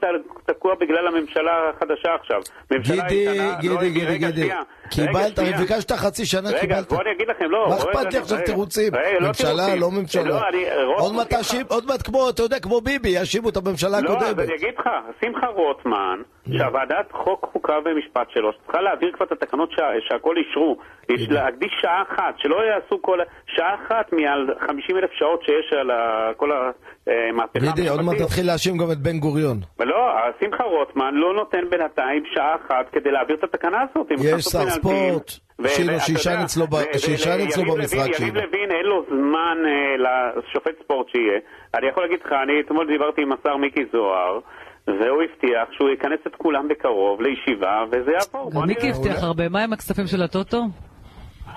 תקוע בגלל הממשלה החדשה עכשיו. ממשלה גידי, איתנה, לא, גידי, גידי, רגע, גידי. שנייה. קיבלת, רגע, הרי ביקשת חצי שנה, רגע, קיבלת. בוא אני אגיד לכם, לא. מה אכפת לי רגע, עכשיו רגע. תירוצים? רגע, לא ממשלה. לא ממשלה. לא, אני... רוטמן, עוד מעט תאשים, עוד מעט כמו, אתה יודע, כמו ביבי, יאשימו את הממשלה לא, אז הקודמת. אני אגיד לך, שמחה רוטמן, שהוועדת חוק, חוקה ומשפט שלו, שצריכה להעביר כבר את התקנות שה, שהכל אישרו, יש להקדיש שעה אחת, שלא יעשו כל... שעה אחת מעל 50 אלף שעות שיש על כל המהפכה גידי, עוד מעט המשפטית. תתחיל להאשים גם את בן גוריון. לא, שמחה רוטמן לא נותן בינתיים שעה אחת כדי להעביר את התקנה הזאת. יש שר. ספורט, שינו, שישן אצלו במשרד לוין- שינו. יריב לוין אין לו זמן אה, לשופט ספורט שיהיה. אני יכול להגיד לך, אני אתמול דיברתי עם השר מיקי זוהר, והוא הבטיח שהוא יכנס את כולם בקרוב לישיבה, וזה יעבור. גם מיקי. הבטיח הרבה. מה עם הכספים של הטוטו?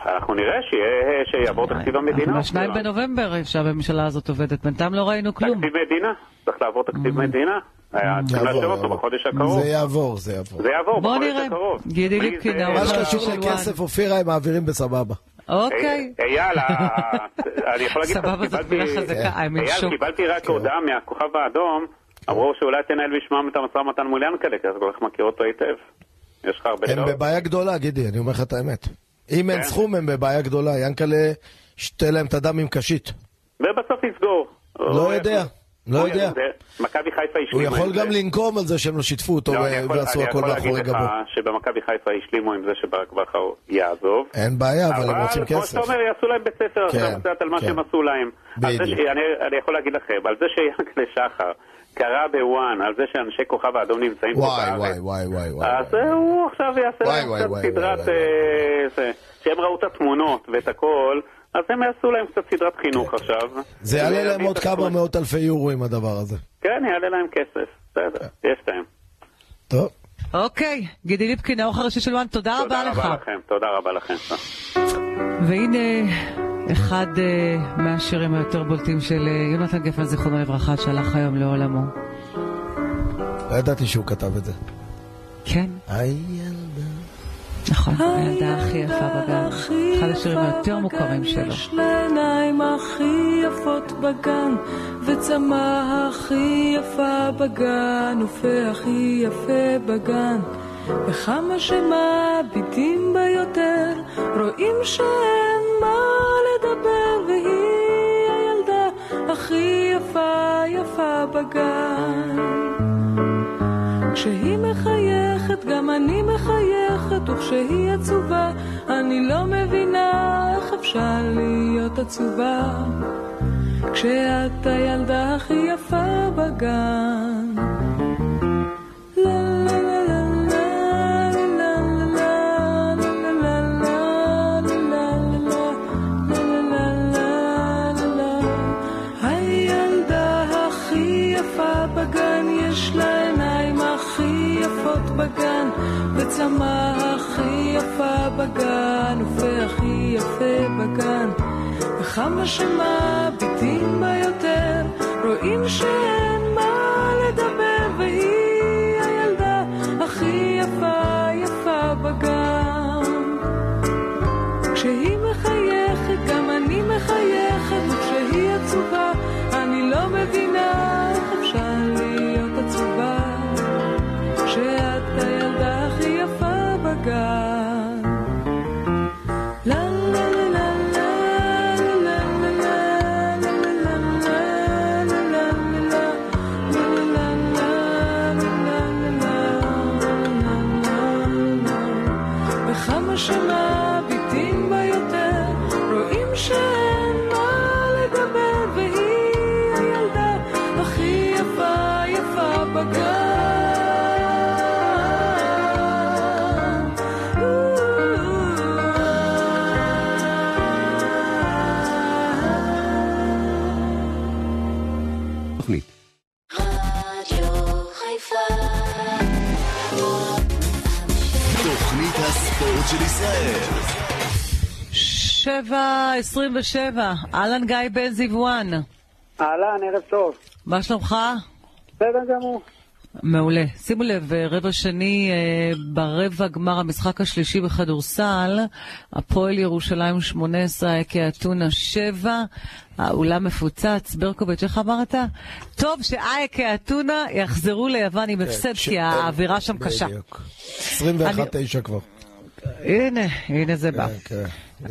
אנחנו נראה שיהיה- שיעבור תקציב המדינה. אנחנו בשניים בנובמבר שהממשלה הזאת עובדת. בינתיים לא ראינו כלום. תקציב מדינה, צריך לעבור תקציב מדינה. לאשר אותו. בחודש הקרוב. זה יעבור, זה יעבור. זה יעבור בוא בחודש נראה. הקרוב. גידי ליפקין, מה שקשור. לכסף, אופירה, הם מעבירים בסבבה. אוקיי. אה, אייל, אני יכול להגיד לך סבבה, זאת. מילה חזקה. אייל. קיבלתי רק כן. הודעה מהכוכב האדום, אמרו שאולי תנהל בשמם את המשא ומתן מול ינקלה, כי אתה כל כך מכיר אותו היטב. יש לך הרבה הם. בבעיה גדולה, גידי, אני אומר לך את האמת. אם אין כן. סכום, הם בבעיה גדולה. ינקלה, שתה להם את הדם עם קשית. ובסוף יסגור. לא הוא- יודע, לא הוא- יודע. מכבי חיפה הוא השלימו יכול עם גם. לנקום על זה שהם לא שיתפו אותו לא, אני יכול- ועשו אני הכל יכול להגיד מאחורי לך גבו. שבמכבי חיפה השלימו עם זה שברק בכר יעזוב. אין בעיה, אבל הם רוצים כמו כסף. שאתה אומר, יעשו להם בית ספר כן, עכשיו קצת על מה כן. שהם עשו להם. אני יכול להגיד לכם, על זה שיענקלה שחר קרא בוואן, על זה שאנשי כוכב האדום נמצאים פה וואי, בארץ. וואי, וואי, וואי, וואי. אז אה, הוא עכשיו יעשה וואי, להם וואי, קצת וואי, סדרת... וואי, אה. שהם ראו את התמונות ואת הכל, אז הם יעשו להם קצת סדרת חינוך עכשיו. כן. זה יעלה להם עוד כמה. מאות אלפי יורו עם הדבר הזה. כן, יעלה להם כסף. בסדר, יש להם. טוב. אוקיי. גידי ליפקין, העורך הראשי של וואן, תודה רבה לך. תודה רבה לכם, תודה רבה לכם. והנה אחד אה, מהשירים היותר בולטים של אה, יונתן גפן, זיכרונו לברכה, שהלך היום לעולמו. לא ידעתי שהוא כתב את זה. כן, הילדה. נכון, הילדה הכי יפה בגן. אחד השירים היותר מוכרים שלו. יש לה עיניים הכי יפות בגן, וצמא הכי יפה בגן, ופה הכי יפה בגן. וכמה שמביטים בה יותר, רואים שאין מה לדבר, והיא הילדה הכי יפה יפה בגן. כשהיא מחייכת, גם אני מחייכת, וכשהיא עצובה, אני לא מבינה איך אפשר להיות עצובה, כשאת הילדה הכי יפה בגן. וצמא הכי יפה בגן, ופה הכי יפה בגן. וכמה שמביטים בה יותר, רואים שאין מה לדבר, והיא הילדה הכי יפה יפה בגן. כשהיא מחייכת, גם אני מחייכת, וכשהיא עצובה, אני לא מבינה איך אפשר להיות עצובה. God. 2727, אהלן גיא בן זיוואן. אהלן, ערב טוב. מה שלומך? בסדר גמור. מעולה. שימו לב, אה, רבע שני, אה, ברבע גמר המשחק השלישי בכדורסל, הפועל ירושלים 18, אקי אתונה 7, האולם מפוצץ. ברקוביץ', איך אמרת? טוב שאייקה אתונה יחזרו ליוון עם הפסד, כי האווירה שם קשה. 21-9 כבר. הנה, הנה זה בא.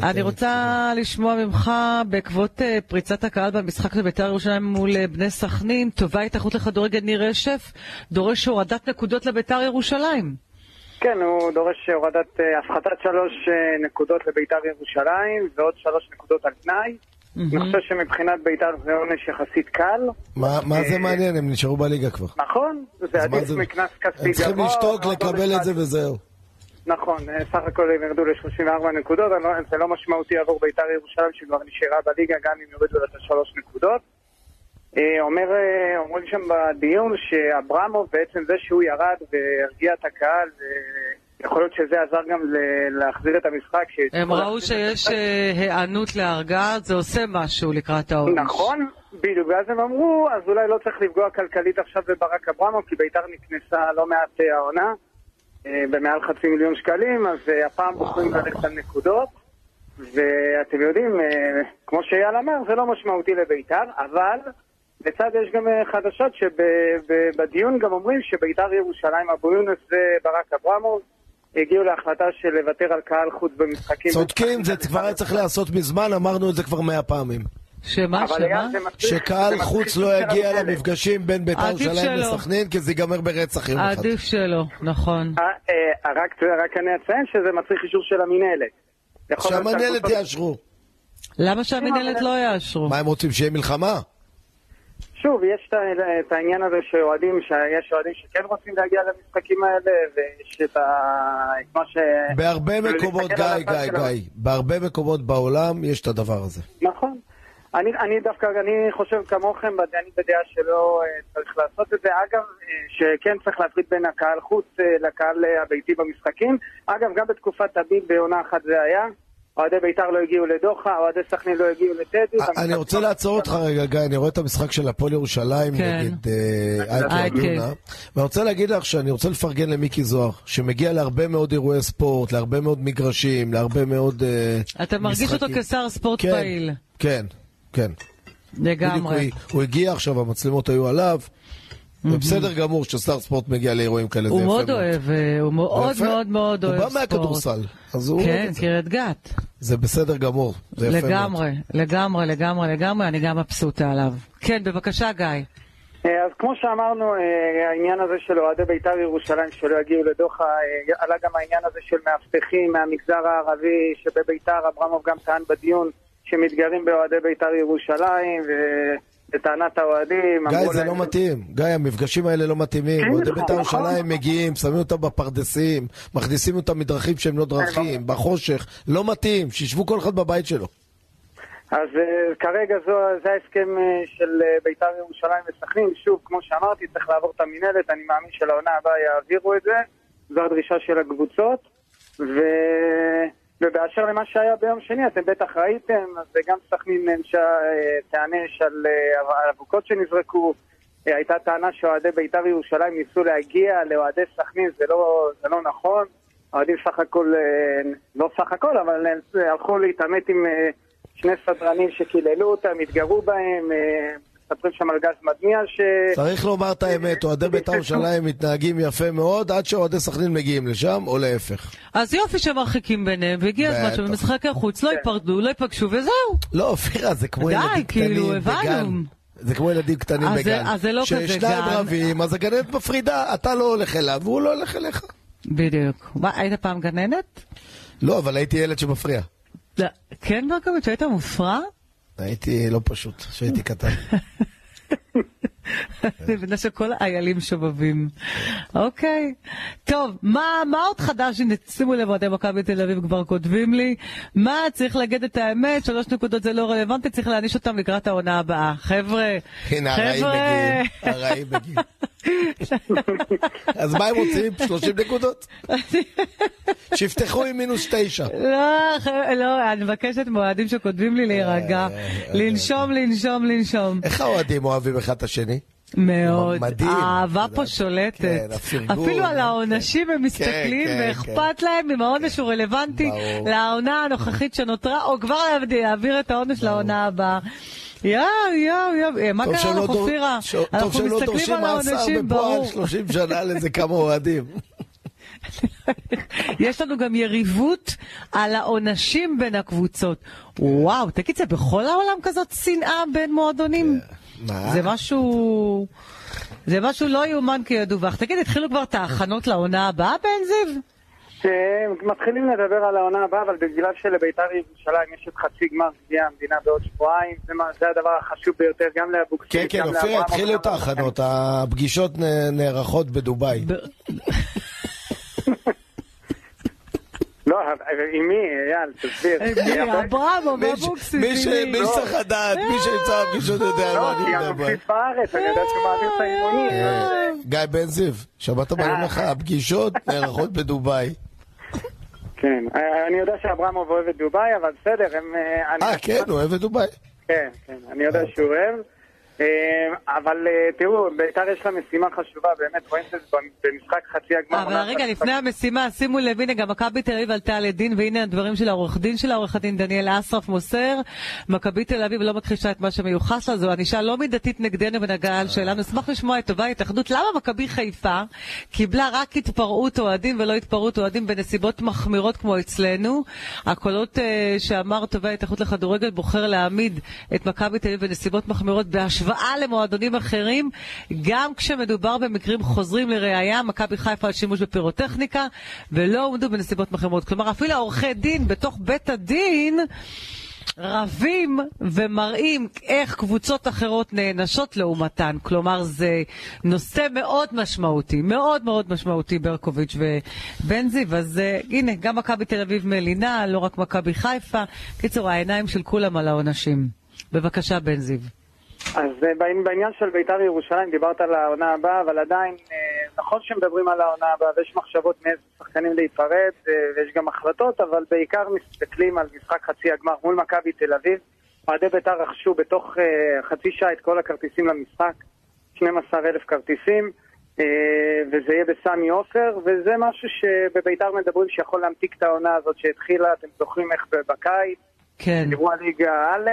אני רוצה לשמוע ממך, בעקבות אה, פריצת הקהל במשחק של בית"ר ירושלים מול אה, בני סכנין, טובה התאחדות לכדורגל ניר רשף, דורש הורדת נקודות לבית"ר ירושלים. כן, הוא דורש הורדת, אה, הפחתת שלוש נקודות לביתר ירושלים ועוד שלוש נקודות על תנאי. אני חושב שמבחינת ביתר זה עונש יחסית קל. מה מה זה מעניין? הם נשארו בליגה כבר. נכון, זה עדיף מקנס כספי הם צריכים גבוה, לשתוק, או לקבל את זה. וזהו. נכון, אה, סך הכל הם ירדו ל-34 נקודות, לא- זה לא משמעותי עבור ביתר ירושלים שכבר נשארה בליגה גם אם יורידו לה את השלוש נקודות. אה, אומר, אה, אומרים שם בדיון שאברמוב בעצם זה שהוא ירד והרגיע את הקהל, ויכול להיות שזה עזר גם להחזיר את המשחק. הם ראו שיש היענות להרגעה, זה עושה משהו לקראת העונש. נכון, בדיוק, ואז הם אמרו, אז אולי לא צריך לפגוע כלכלית עכשיו בברק אברמוב, כי ביתר נקנסה לא מעט העונה, במעל חצי מיליון שקלים, אז אה, הפעם בוחרים ללכת על נקודות, ואתם יודעים, אה, כמו שאייל אמר, זה לא משמעותי לביתר, אבל לצד יש גם אה, חדשות שבדיון גם אומרים שביתר ירושלים, אבו יונס וברק אברמוב, הגיעו להחלטה של לוותר על קהל חוץ במשחקים. צודקים, זה כבר היה צריך להיעשות מזמן, אמרנו את זה כבר מאה פעמים. שמה, שמה? שקהל חוץ לא יגיע. למפגשים בין בית"ר ירושלים. לסכנין, כי זה ייגמר ברצח יום אחד. עדיף שלא, נכון. אה, אה, רק, אני אציין שזה מצריך אישור של המינהלת. שהקבוצות- יאשרו. למה שהמנהלת לא יאשרו? מה הם רוצים, שיהיה מלחמה? שוב, יש את העניין הזה שאוהדים, שיש אוהדים שכן רוצים להגיע למשחקים האלה, ויש את ה... את מה ש... בהרבה כאילו, מקומות, גיא, גיא, גיא, בהרבה מקומות בעולם יש את הדבר הזה. נכון. אני, אני דווקא, אני חושב כמוכם, אני בדעה שלא אה, צריך לעשות את זה. אגב, אה, שכן צריך להפריד בין הקהל חוץ אה, לקהל הביתי במשחקים. אגב, גם בתקופת תביב בעונה אחת זה היה. אוהדי בית"ר לא הגיעו לדוחה, אוהדי סכנין לא הגיעו לטדי. אני רוצה לעצור אותך רגע, גיא, אני רואה את המשחק של הפועל ירושלים כן. נגד. אייקה אתונה, ואני רוצה להגיד לך שאני רוצה לפרגן למיקי זוהר, שמגיע להרבה מאוד אירועי ספורט, להרבה מאוד מגרשים, להרבה מאוד אה, אתה מרגיש אותו משחקים. כשר ספורט כן, פעיל. כן, כן. בדיוק, לגמרי. הוא- הוא הגיע עכשיו, המצלמות היו עליו. זה בסדר גמור ששר ספורט מגיע לאירועים כאלה, זה הוא יפה מאוד אוהב, אה, הוא מאוד. מאוד מאוד אוהב הוא בא ספורט. מהכדורסל, אז הוא אוהב כן, את זה. קריית גת. זה בסדר גמור, זה יפה מאוד. לגמרי, לגמרי, לגמרי, לגמרי, אני גם מבסוטה עליו. כן, בבקשה, גיא. אה, אז כמו שאמרנו, אה, העניין הזה של אוהדי בית"ר ירושלים שלא יגיעו לדוחה, אה, עלה גם העניין הזה של מאבטחים מהמגזר הערבי שבבית"ר, אברמוב גם טען בדיון שמתגרים באוהדי בית"ר ירושלים, ולטענת האוהדים... גיא, זה להם- לא מתאים. גיא, המפגשים האלה לא מתאימים. כן, אוהדי נכון, בית"ר. ירושלים מגיעים, שמים אותם בפרדסים, מכניסים אותם מדרכים שהם לא דרכים, בחושך. לא מתאים, שישבו כל אחד בבית שלו. אז uh, כרגע זו, זה ההסכם uh, של uh, בית"ר ירושלים וסכנין. שוב, כמו שאמרתי, צריך לעבור את המינהלת, אני מאמין שלעונה הבאה יעבירו את זה. זו הדרישה של הקבוצות. ו... ובאשר למה שהיה ביום שני, אתם בטח ראיתם, אז גם סכנין נענשה, uh, תיענש על על אבוקות שנזרקו. Uh, הייתה טענה שאוהדי בית"ר ירושלים ניסו להגיע לאוהדי סכנין, זה לא, זה לא נכון. האוהדים סך הכל, לא סך הכל, אבל הלכו להתעמת עם... שני סדרנים שקיללו אותם, התגרו בהם, אה, מספרים שם על גז מדמיע ש... צריך לומר את האמת, אוהדי בית"ר ירושלים מתנהגים יפה מאוד עד שאוהדי סכנין מגיעים לשם, או להפך. אז יופי שמרחיקים ביניהם, והגיע הזמן. שבמשחקי החוץ לא ייפרדו, לא ייפגשו וזהו. לא, אופירה, זה כמו די, ילדים כאילו, קטנים הבנו. בגן. זה כמו ילדים קטנים בגן. אז זה לא כזה ששניים גן. רבים, אז הגננת מפרידה, אתה לא הולך אליו, והוא לא הולך אליך. בדיוק. מה, היית פעם גננת? לא, אבל הייתי ילד שמפריע. לא. כן, ברקוביץ', היית מופרע? הייתי לא פשוט, כשהייתי קטן. אני מבינה שכל האיילים שובבים. אוקיי. טוב, מה, מה עוד חדש? הנה, שימו לב, אוהדי מכבי תל אביב כבר כותבים לי. מה, צריך להגיד את האמת, שלוש נקודות זה לא רלוונטי, צריך להעניש אותם לקראת העונה הבאה. חבר'ה, הנה, הרעים חבר'ה. מגיעים. הרעים מגיעים. אז מה הם רוצים? 30 נקודות? שיפתחו עם מינוס תשע. לא, חבר'ה, לא, אני מבקשת מאוהדים שכותבים לי להירגע. לנשום, לנשום, לנשום. איך האוהדים אוהבים אחד את השני? מאוד. מדהים. האהבה פה. שולטת. כן, הפרגון. אפילו על העונשים הם מסתכלים, כן, ואכפת להם אם העונש הוא רלוונטי ברור. לעונה הנוכחית שנותרה, או כבר להעביר את העונש לעונה הבאה. יואו, יואו, יואו, מה טוב קרה שהם לא לך, דור- אופירה? ש- טוב אנחנו שהם לא מסתכלים דורשים על מאסר העונשים, בפועל ברור. 30 שנה לזה כמה אוהדים. יש לנו גם יריבות על העונשים בין הקבוצות. וואו, תגיד, זה בכל העולם כזאת שנאה בין מועדונים? מה? זה משהו... זה משהו לא יאומן כי ידווח. תגיד, התחילו כבר את ההכנות לעונה הבאה בן זיו? מתחילים לדבר על העונה הבאה, אבל בגלל שלבית"ר ירושלים יש את חצי גמר גביע המדינה בעוד שבועיים, זה מה- זה הדבר החשוב ביותר גם לאבוקסיס, כן, כן, אופיר, התחילו את ההכנות, הפגישות נערכות בדובאי. לא, עם מי, אייל, תסביר. אה, אברמוב, מי אבוקסיס, שצריך לדעת, מי שנמצא בפגישות יודע על לא, מה כי אני מדבר. אבוקסיס בארץ, אני יודע שהוא מעביר את האימונים. אה. גיא בן זיו, שמעת מה אני אומר לך? הפגישות נערכות בדובאי. כן, אה, אני יודע שאברמוב אוהב את דובאי, אבל בסדר, הם... אני- אה, כן, הוא אוהב את דובאי. כן, כן, אני יודע שהוא אוהב. אה, אבל אה, תראו, בית"ר יש לה משימה חשובה, באמת, רואים את זה במשחק חצי הגמר. אבל רגע, לפני המשימה, שימו לב, הנה גם מכבי תל אביב עלתה לדין, והנה הדברים של העורך דין שלה, עורך הדין דניאל אסרף מוסר. מכבי תל אביב לא מכחישה את מה שמיוחס לה, זו ענישה לא מידתית נגדנו ונגעה שלנו. אשמח לשמוע את טובה ההתאחדות. למה מכבי חיפה קיבלה רק התפרעות אוהדים ולא התפרעות אוהדים בנסיבות מחמירות כמו אצלנו? הקולות אה, שאמר טובה ההתאחדות לכדורגל בוחר להעמיד את מכבי תל אביב בנסיבות מחמירות בהשוואה למועדונים אחרים, גם כשמדובר במקרים חוזרים לראייה, מכבי חיפה על שימוש בפירוטכניקה, ולא עומדו בנסיבות מחמירות. כלומר, אפילו העורכי דין בתוך בית הדין רבים ומראים איך קבוצות אחרות נענשות לעומתן. כלומר, זה נושא מאוד משמעותי, מאוד מאוד משמעותי, ברקוביץ' ובן זיו. אז uh, הנה, גם מכבי תל אביב מלינה, לא רק מכבי חיפה. קיצור, העיניים של כולם על העונשים. בבקשה, בן זיו. אז אה, בעניין- של בית"ר ירושלים, דיברת על העונה הבאה, אבל עדיין, אה, נכון שמדברים על העונה הבאה ויש מחשבות מאיזה שחקנים להיפרד, אה, ויש גם החלטות, אבל בעיקר מסתכלים על משחק חצי הגמר מול מכבי תל אביב. אוהדי בית"ר רכשו בתוך חצי שעה את כל הכרטיסים למשחק, 12,000 כרטיסים, וזה יהיה בסמי עופר, וזה משהו שבבית"ר מדברים שיכול להמתיק את העונה הזאת שהתחילה, אתם זוכרים איך בקיץ, כן. דיברו על ליגה א',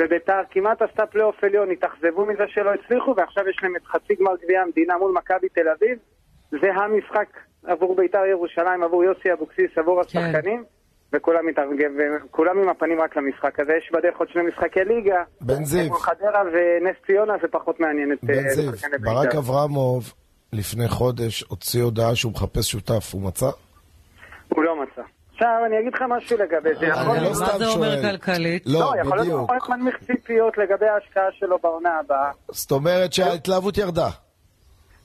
וביתר כמעט עשתה פלייאוף עליון, התאכזבו מזה שלא הצליחו, ועכשיו יש להם את חצי גמר גביע המדינה מול מכבי תל אביב. זה המשחק עבור ביתר ירושלים, עבור יוסי אבוקסיס, עבור כן. השחקנים. וכולם מתארגן, וכולם עם הפנים רק למשחק הזה. יש בדרך עוד שני משחקי ליגה. בן זיו. חדרה ונס ציונה זה פחות מעניין את... בן אה, זיו, שחקני בית"ר. ברק אברמוב לפני חודש הוציא הודעה שהוא מחפש שותף, הוא מצא? הוא לא מצא. עכשיו אני אגיד לך משהו לגבי זה. לא מה זה אומר. כלכלית? לא, לא, יכול להיות. שהוא יכול מנמיך ציפיות לגבי ההשקעה שלו בעונה הבאה. זאת אומרת שההתלהבות ירדה.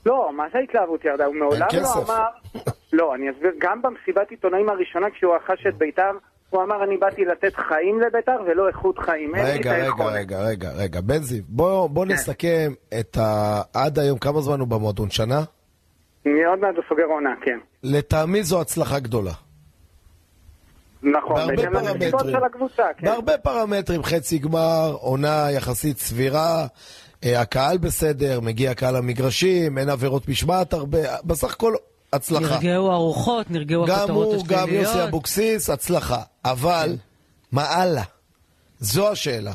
לא, מה זה ההתלהבות ירדה? הוא מעולם לא. אמר... לא, אני אסביר, גם במסיבת עיתונאים הראשונה כשהוא רכש את ביתר, הוא אמר אני באתי לתת חיים לביתר ולא איכות חיים. רגע, רגע. רגע, רגע, רגע. בן זיו, בוא כן. בוא נסכם את ה... עד היום, כמה זמן הוא במועדון? שנה? אני עוד מעט הוא סוגר עונה, כן. לטעמי זו הצלחה גדולה. נכון, בהרבה פרמטרים. הקבוצה, כן. בהרבה פרמטרים, חצי גמר, עונה יחסית סבירה, אה, הקהל בסדר, מגיע קהל למגרשים, אין עבירות משמעת הרבה, בסך הכל הצלחה. נרגעו הרוחות, נרגעו גם הכותרות הוא, גם השליליות. יוסי אבוקסיס, הצלחה. אבל, מה הלאה? זו השאלה.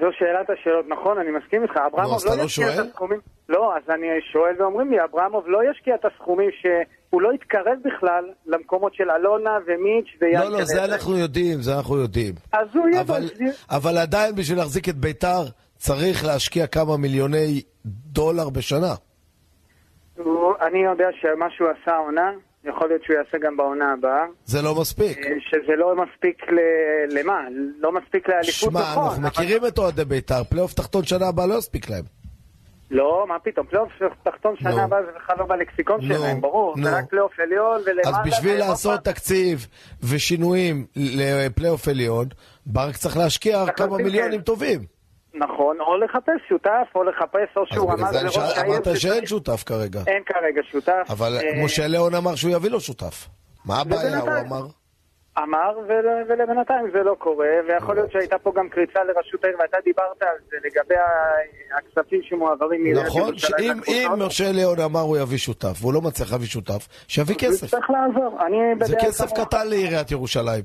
זו שאלת השאלות, נכון, אני מסכים איתך. אברמוב לא לא ישקיע את? הסכומים... לא, אז אני שואל ואומרים לי, אברמוב לא ישקיע את הסכומים שהוא לא יתקרב בכלל למקומות של אלונה ומיץ' ויאנקל'ה. לא, לא, זה אנחנו יודעים, זה אנחנו יודעים. אז הוא יהיה אבל, אבל עדיין בשביל להחזיק את ביתר צריך להשקיע כמה מיליוני דולר בשנה. אני יודע שמה שהוא עשה העונה, יכול להיות שהוא יעשה גם בעונה הבאה. זה לא מספיק. אה, שזה לא מספיק ל... למה? לא מספיק לאליפות, שמע, נכון. אנחנו אבל- מכירים את אוהדי ביתר, פלייאוף תחתון שנה הבאה לא יספיק להם. לא, מה פתאום, פלייאוף תחתון. שנה הבאה זה בכלל לא בלקסיקון שלהם, ברור. זה רק פלייאוף עליון ולמעלה. אז בשביל. לעשות תקציב ושינויים לפלייאוף עליון, ברק צריך להשקיע כמה מיליונים לב. טובים. נכון, או לחפש שותף, או לחפש, או שהוא רמז לראש העיר. אמרת שאין שותף כרגע. אין כרגע שותף. אבל אה, משה ליאון אמר שהוא יביא לו שותף. מה הבעיה, הוא אמר? אמר, ול- ולבינתיים זה לא קורה, ויכול להיות שהייתה פה גם קריצה לראשות העיר, ואתה דיברת על זה לגבי הכספים שמועברים מעיריית נכון, שאם אם. משה ליאון אמר הוא יביא שותף, והוא לא מצליח להביא שותף, שיביא הוא כסף. צריך לעזור, אני זה כסף. קטן לעיריית ירושלים.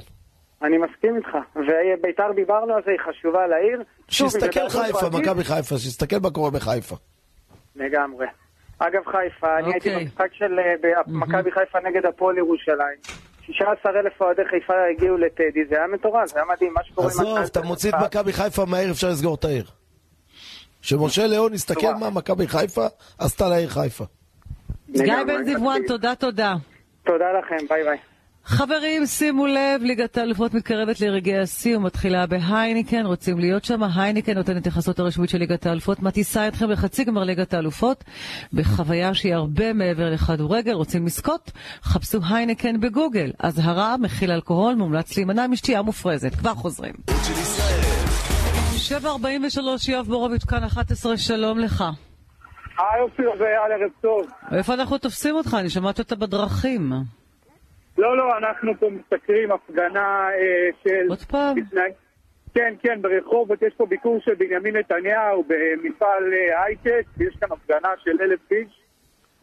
אני מסכים איתך. וביתר דיברנו על זה, היא חשובה לעיר. שיסתכל חיפה, מכבי חיפה, שיסתכל מה קורה בחיפה. לגמרי. אגב, חיפה, אני הייתי אוקיי. במשחק של אה, מכבי חיפה נגד הפועל ירושלים. 16,000 אוהדי חיפה הגיעו לטדי, זה היה מטורף, זה היה מדהים, מה שקורה עזוב, אתה מוציא את. מכבי חיפה מהעיר, אפשר לסגור את העיר. שמשה ליאון יסתכל. מה מכבי חיפה עשתה לעיר חיפה. גיא בן זיוואן. תודה, תודה. תודה לכם, ביי ביי. חברים, שימו לב, ליגת האלופות מתקרבת לרגעי השיא ומתחילה בהייניקן, רוצים להיות שם? הייניקן נותנת החסות הרשמית של ליגת האלופות, מטיסה אתכם לחצי גמר ליגת האלופות, בחוויה שהיא הרבה מעבר לכדורגל, רוצים לזכות? חפשו הייניקן בגוגל. אזהרה, מכיל אלכוהול, מומלץ להימנע משתייה מופרזת. כבר חוזרים. של ישראל. 743, יואב בורוביץ', כאן 11, שלום לך. היי אופיר ערב טוב. איפה אנחנו תופסים אותך? אני שמעת אותה בדרכים. לא, לא, אנחנו פה מסתכלים הפגנה אה, של... עוד פעם? לפני- כן, כן, ברחובות יש פה ביקור של בנימין נתניהו במפעל אה, הייטק, ויש כאן הפגנה של אלף איש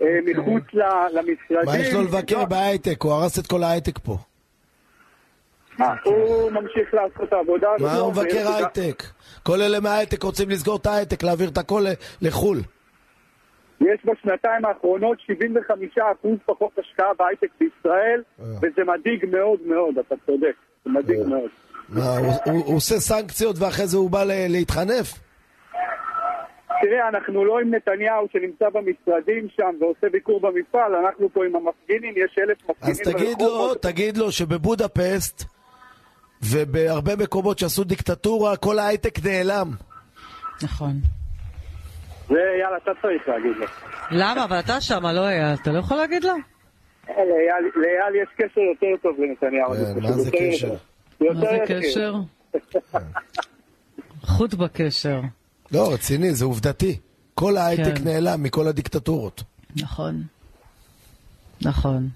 אה, מחוץ ל- למשרדים. מה יש לו לבקר בהייטק? הוא הרס את כל ההייטק פה. מה, הוא ממשיך לעשות את העבודה מה הוא מבקר הייטק? כל אלה מההייטק רוצים לסגור את ההייטק, להעביר את הכל לחו"ל. יש בשנתיים האחרונות 75% פחות השקעה בהייטק בישראל, וזה מדאיג מאוד מאוד, אתה צודק, זה מדאיג מאוד. מה, הוא- עושה סנקציות ואחרי זה הוא בא להתחנף? תראה, אנחנו לא עם נתניהו שנמצא במשרדים שם ועושה ביקור במפעל, אנחנו פה עם המפגינים, יש אלף מפגינים אז תגיד לו, תגיד לו שבבודפסט ובהרבה מקומות שעשו דיקטטורה, כל ההייטק נעלם. נכון. זה יאללה, אתה צריך להגיד לו. למה? אבל אתה שם, לא אייל. אתה לא יכול להגיד לו? לאייל לאייל יש קשר יותר טוב לנתניהו. כן, מה זה קשר? מה זה. קשר? חוט בקשר. לא, רציני, זה עובדתי. כל ההייטק כן. נעלם מכל הדיקטטורות. נכון. נכון.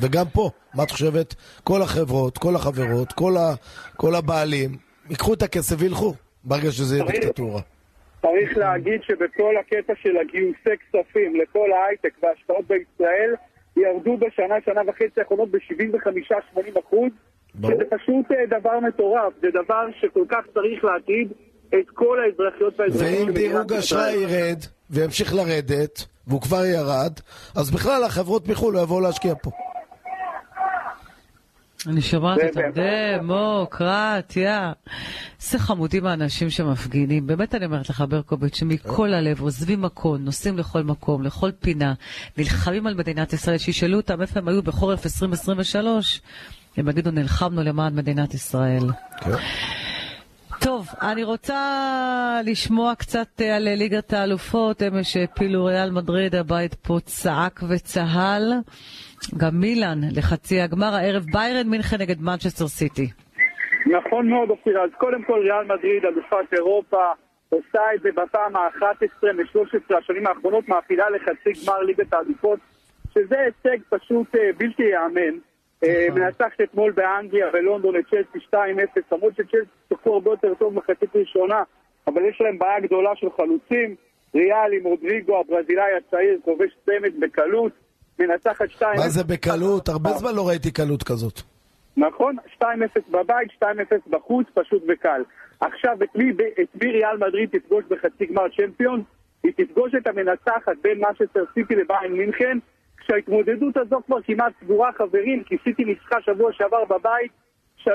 וגם פה, מה את חושבת? כל החברות, כל החברות, כל, ה, כל הבעלים, ייקחו את הכסף וילכו, ברגע שזה יהיה דיקטטורה. צריך להגיד שבכל הקטע של הגיוסי כספים לכל ההייטק וההשקעות בישראל ירדו בשנה, שנה וחצי האחרונות ב-75-80 אחוז. שזה פשוט אה, דבר מטורף, זה דבר שכל כך צריך להטריד את כל האזרחיות והאזרחים ואם דירוג האשראי ישראל. ירד, וימשיך לרדת, והוא כבר ירד, אז בכלל החברות מחו"ל לא יבואו להשקיע פה. אני שומעת אותם. דמוקרטיה. איזה חמודים האנשים שמפגינים. באמת אני אומרת לך, ברקוביץ', שמכל הלב עוזבים מקום, נוסעים לכל מקום, לכל פינה, נלחמים על מדינת ישראל. שישאלו אותם איפה הם היו בחורף 2023, הם יגידו, נלחמנו למען מדינת ישראל. כן. טוב, אני רוצה לשמוע קצת אה, על ליגת האלופות, אמש שהפילו ריאל מדריד, הבית פה צעק וצהל. גם מילאן לחצי הגמר, הערב ביירן מינכן נגד מנצ'סטר סיטי. נכון מאוד, אופיר. אז קודם כל, ריאל מדריד, אלופת אירופה, עושה את זה בפעם ה-11 מ-13 השנים האחרונות, מעפילה לחצי גמר ליגת האלופות, שזה הישג פשוט אה, בלתי ייאמן. אה, מנצחת אתמול באנגליה ולונדון את צ'לסי 2-0, למרות שצ'לסי שיחקו הרבה יותר טוב מחצית ראשונה, אבל יש להם בעיה גדולה של חלוצים. ריאל עם רודריגו, הברזילאי הצעיר, כובש צמד בקלות, מנצחת 2-0. מה זה בקלות? הרבה זמן לא ראיתי קלות כזאת. נכון, 2-0 בבית, 2-0 בחוץ, פשוט וקל. עכשיו, את מי, את מי ריאל מדריד תפגוש בחצי גמר צ'מפיון? היא תפגוש את המנצחת בין משסטר סיטי לביין מינכן, כשההתמודדות הזו כבר כמעט סגורה, חברים, כי סיטי ניצחה שבוע שעבר בבית 3-0,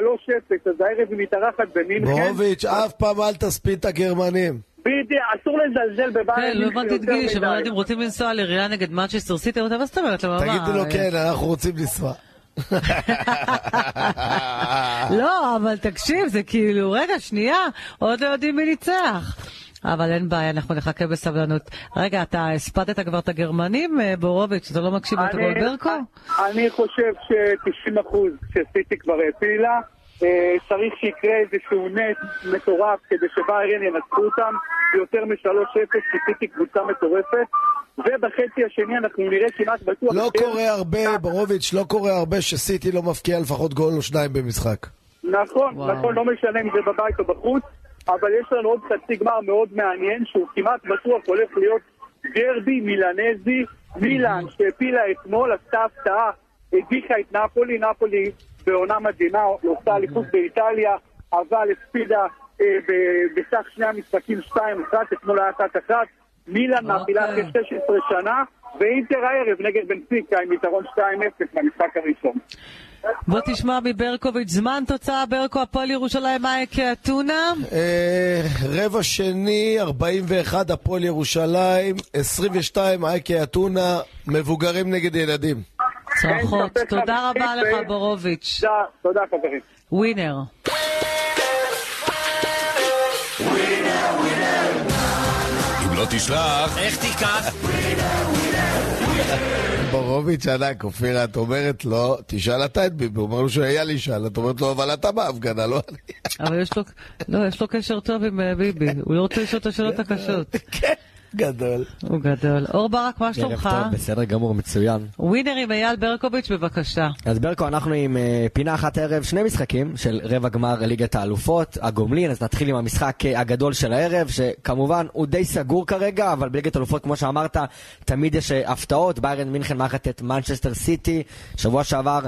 אז הערב היא מתארחת במינכן. בורוביץ', אף פעם אל תספיד את הגרמנים. בדיוק, אסור לזלזל בביין כן, לא הבנתי את יותר גיל, שאומר, מדי. אם רוצים לנסוע לריאל נגד מנצ'סטר סיטי, אמרתי, מה זאת אומרת? תגידי לו כן, אנחנו רוצים לנסוע. לא, אבל תקשיב, זה כאילו, רגע, שנייה, עוד לא יודעים מי ניצח. אבל אין בעיה, אנחנו נחכה בסבלנות. רגע, אתה הספדת כבר את הגרמנים, אה, בורוביץ', אתה לא מקשיב את אני- הגול ברקו? אני חושב ש-90% שסיטי כבר העפילה. אה, צריך שיקרה איזשהו נס מטורף כדי שביירן ינצחו אותם ביותר מ-3-0, כי סיטי קבוצה מטורפת. ובחצי השני אנחנו נראה כמעט בטוח... לא יותר- קורה הרבה, בורוביץ', לא קורה הרבה שסיטי לא מפקיע לפחות גול או שניים במשחק. נכון, וואו. נכון, לא משנה אם זה בבית או בחוץ, אבל יש לנו עוד חצי גמר מאוד מעניין, שהוא כמעט בטוח הולך להיות דרבי מילנזי, מילאן שהפילה אתמול, עשתה הפתעה, הדיחה את נפולי, נפולי בעונה מדהימה, עושה אליפות באיטליה, אבל הספידה אה, בסך שני המשחקים 2-1, אתמול היה 1-1, מילאן מעפילה אחרי 16 שנה, ואינטר הערב נגד בנפיקה עם יתרון 2-0 במשחק הראשון. בוא תשמע מברקוביץ', זמן תוצאה ברקו, הפועל ירושלים, אייק אתונה. אה, רבע שני, 41, הפועל ירושלים, 22, אייקי אתונה, מבוגרים נגד ילדים. צרחות. תודה רבה לך, בורוביץ'. תודה, תודה חברים. ווינר. אם לא תשלח, איך תיקח? בורוביץ' ענק, אופירה, את אומרת לו, תשאל אתה את ביבי, הוא אומר לו שאייל ישאל, את אומרת לו, אבל אתה בהפגנה, לא אני. אבל יש לו, לא, יש לו קשר טוב עם אה, ביבי, הוא לא רוצה לשאול את השאלות הקשות. כן, גדול. הוא גדול. אור ברק, מה ערב שלומך? טוב, בסדר גמור, מצוין. ווינר עם אייל ברקוביץ', בבקשה. אז ברקו, אנחנו עם אה, פינה אחת הערב, שני משחקים של רבע גמר ליגת האלופות, הגומלין, אז נתחיל עם המשחק אה, הגדול של הערב, שכמובן הוא די סגור כרגע, אבל בליגת האלופות, כמו שאמרת, תמיד יש אה, הפתעות, ביירן מינכן מארחת את מנצ'סטר סיטי, שבוע שעבר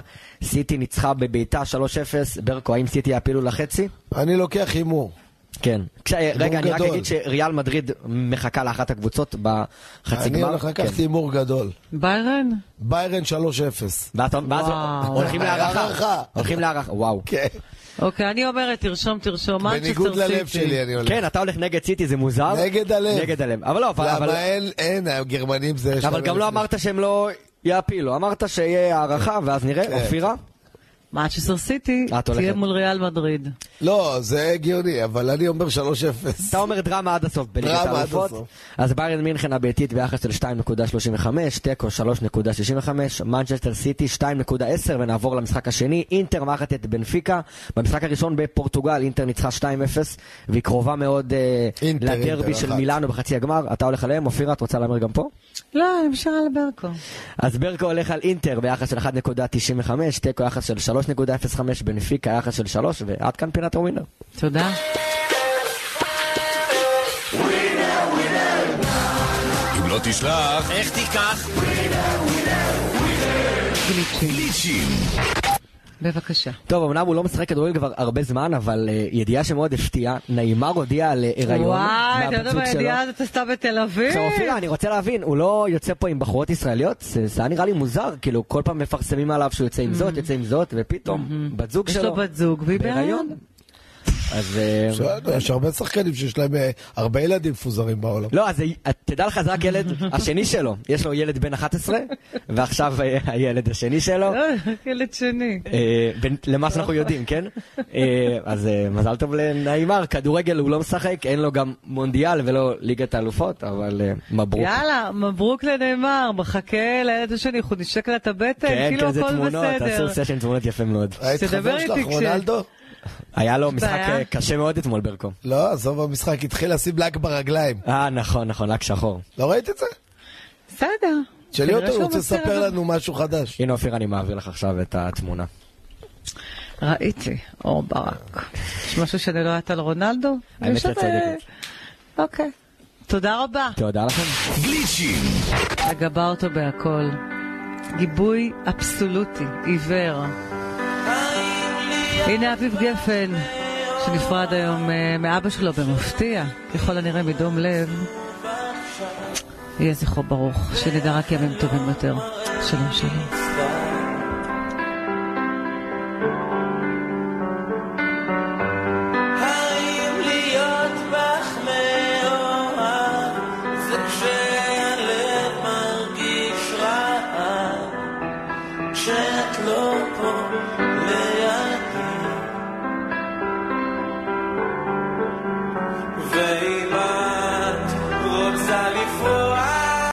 סיטי ניצחה בביתה 3-0, ברקו, האם סיטי יעפילו לחצי? אני לוקח הימור. כן. כש... רגע, אני רק. אגיד שריאל מדריד מחכה לאחת הקבוצות בחצי אני גמר. הולך כן. לקחת הימור גדול. ביירן? ביירן 3-0. ואז. הולכים להארכה. הארכה. הולכים להארכה, וואו. כן. אוקיי, אני אומרת, תרשום, תרשום. בניגוד מנצ'סטר ללב סיטי. שלי אני הולך. כן, אתה הולך נגד סיטי, זה מוזר. נגד הלב. נגד הלב. אבל לא, אבל... למה אין, אין, הגרמנים זה... אבל גם לא. אמרת שהם לא יעפילו, אמרת שיהיה הארכה, ואז נראה, כן. אופירה? מנצ'סטר סיטי את הולכת. תהיה מול ריאל מדריד. לא, זה הגיוני, אבל אני אומר 3-0. אתה אומר דרמה עד הסוף בליגת דרמה עד האלופות. הסוף. אז ביירן מינכן הביתית ביחס של 2.35, תיקו 3.65, מנצ'סטר סיטי 2.10, ונעבור למשחק השני. אינטר מארחת את בנפיקה. במשחק הראשון בפורטוגל, אינטר ניצחה 2-0, והיא קרובה מאוד אה, לדרבי של. מילאנו בחצי הגמר. אתה הולך עליהם, אופירה, את רוצה להמר גם פה? לא, אני משאירה לברקו. אז ברקו הולך על אינטר ביחס של 1.95, תיקו יחס של 3.05, בנפיקה יחס של 3, ועד כאן פינת הווינר. תודה. אם לא תשלח, איך תיקח? גליצ'ים. בבקשה. טוב, אמנם הוא לא משחק כדורגל כבר הרבה זמן, אבל אה, ידיעה שמאוד הפתיעה, נעימר הודיע על אה, הריון וואי, אתה יודע מה. הידיעה הזאת עשתה בתל אביב? עכשיו אופירה, אני רוצה להבין, הוא לא יוצא פה עם בחורות ישראליות? זה זה היה נראה לי מוזר, כאילו כל פעם מפרסמים עליו שהוא יוצא עם זאת, יוצא עם זאת, ופתאום בת זוג יש שלו לו בת זוג, והיא בהיריון. אז... אה, בסדר, יש הרבה שחקנים שיש להם אה, הרבה ילדים מפוזרים בעולם. לא, אז תדע לך, זה רק ילד השני שלו. יש לו ילד בן 11, ועכשיו אה, הילד השני שלו. לא, ילד שני. למה שאנחנו יודעים, כן? אז מזל טוב לנעימר, כדורגל הוא לא משחק, אין לו גם מונדיאל ולא ליגת האלופות, אבל מברוק. יאללה, מברוק לנאמר, מחכה לילד השני, הוא נשק לה את הבטן, כן, כאילו כן, זה הכל תמונות, בסדר. עשו סשן תמונות יפה מאוד. ראית תדבר חבר שלך, רונלדו? היה לו משחק? אה, קשה מאוד אתמול, ברקו. לא, עזוב המשחק, התחיל לשים לק ברגליים. אה, נכון, נכון, רק שחור. לא ראית את זה? בסדר. תשאלי אותו, הוא רוצה לספר לנו משהו חדש. הנה אופיר, אני מעביר לך עכשיו את התמונה. ראיתי, אור ברק. יש משהו שאני לא יודעת על רונלדו? האמת יש עוד, שאת אה, צודקת. אוקיי. תודה רבה. תודה לכם. גליצ'ים, מגבה אותו בהכל. גיבוי אבסולוטי, עיוור. הנה אביב גפן, שנפרד היום אה, מאבא שלו במפתיע, ככל הנראה מדום לב. יהיה זכרו ברוך, שנדע רק ימים טובים יותר. שלום שלום.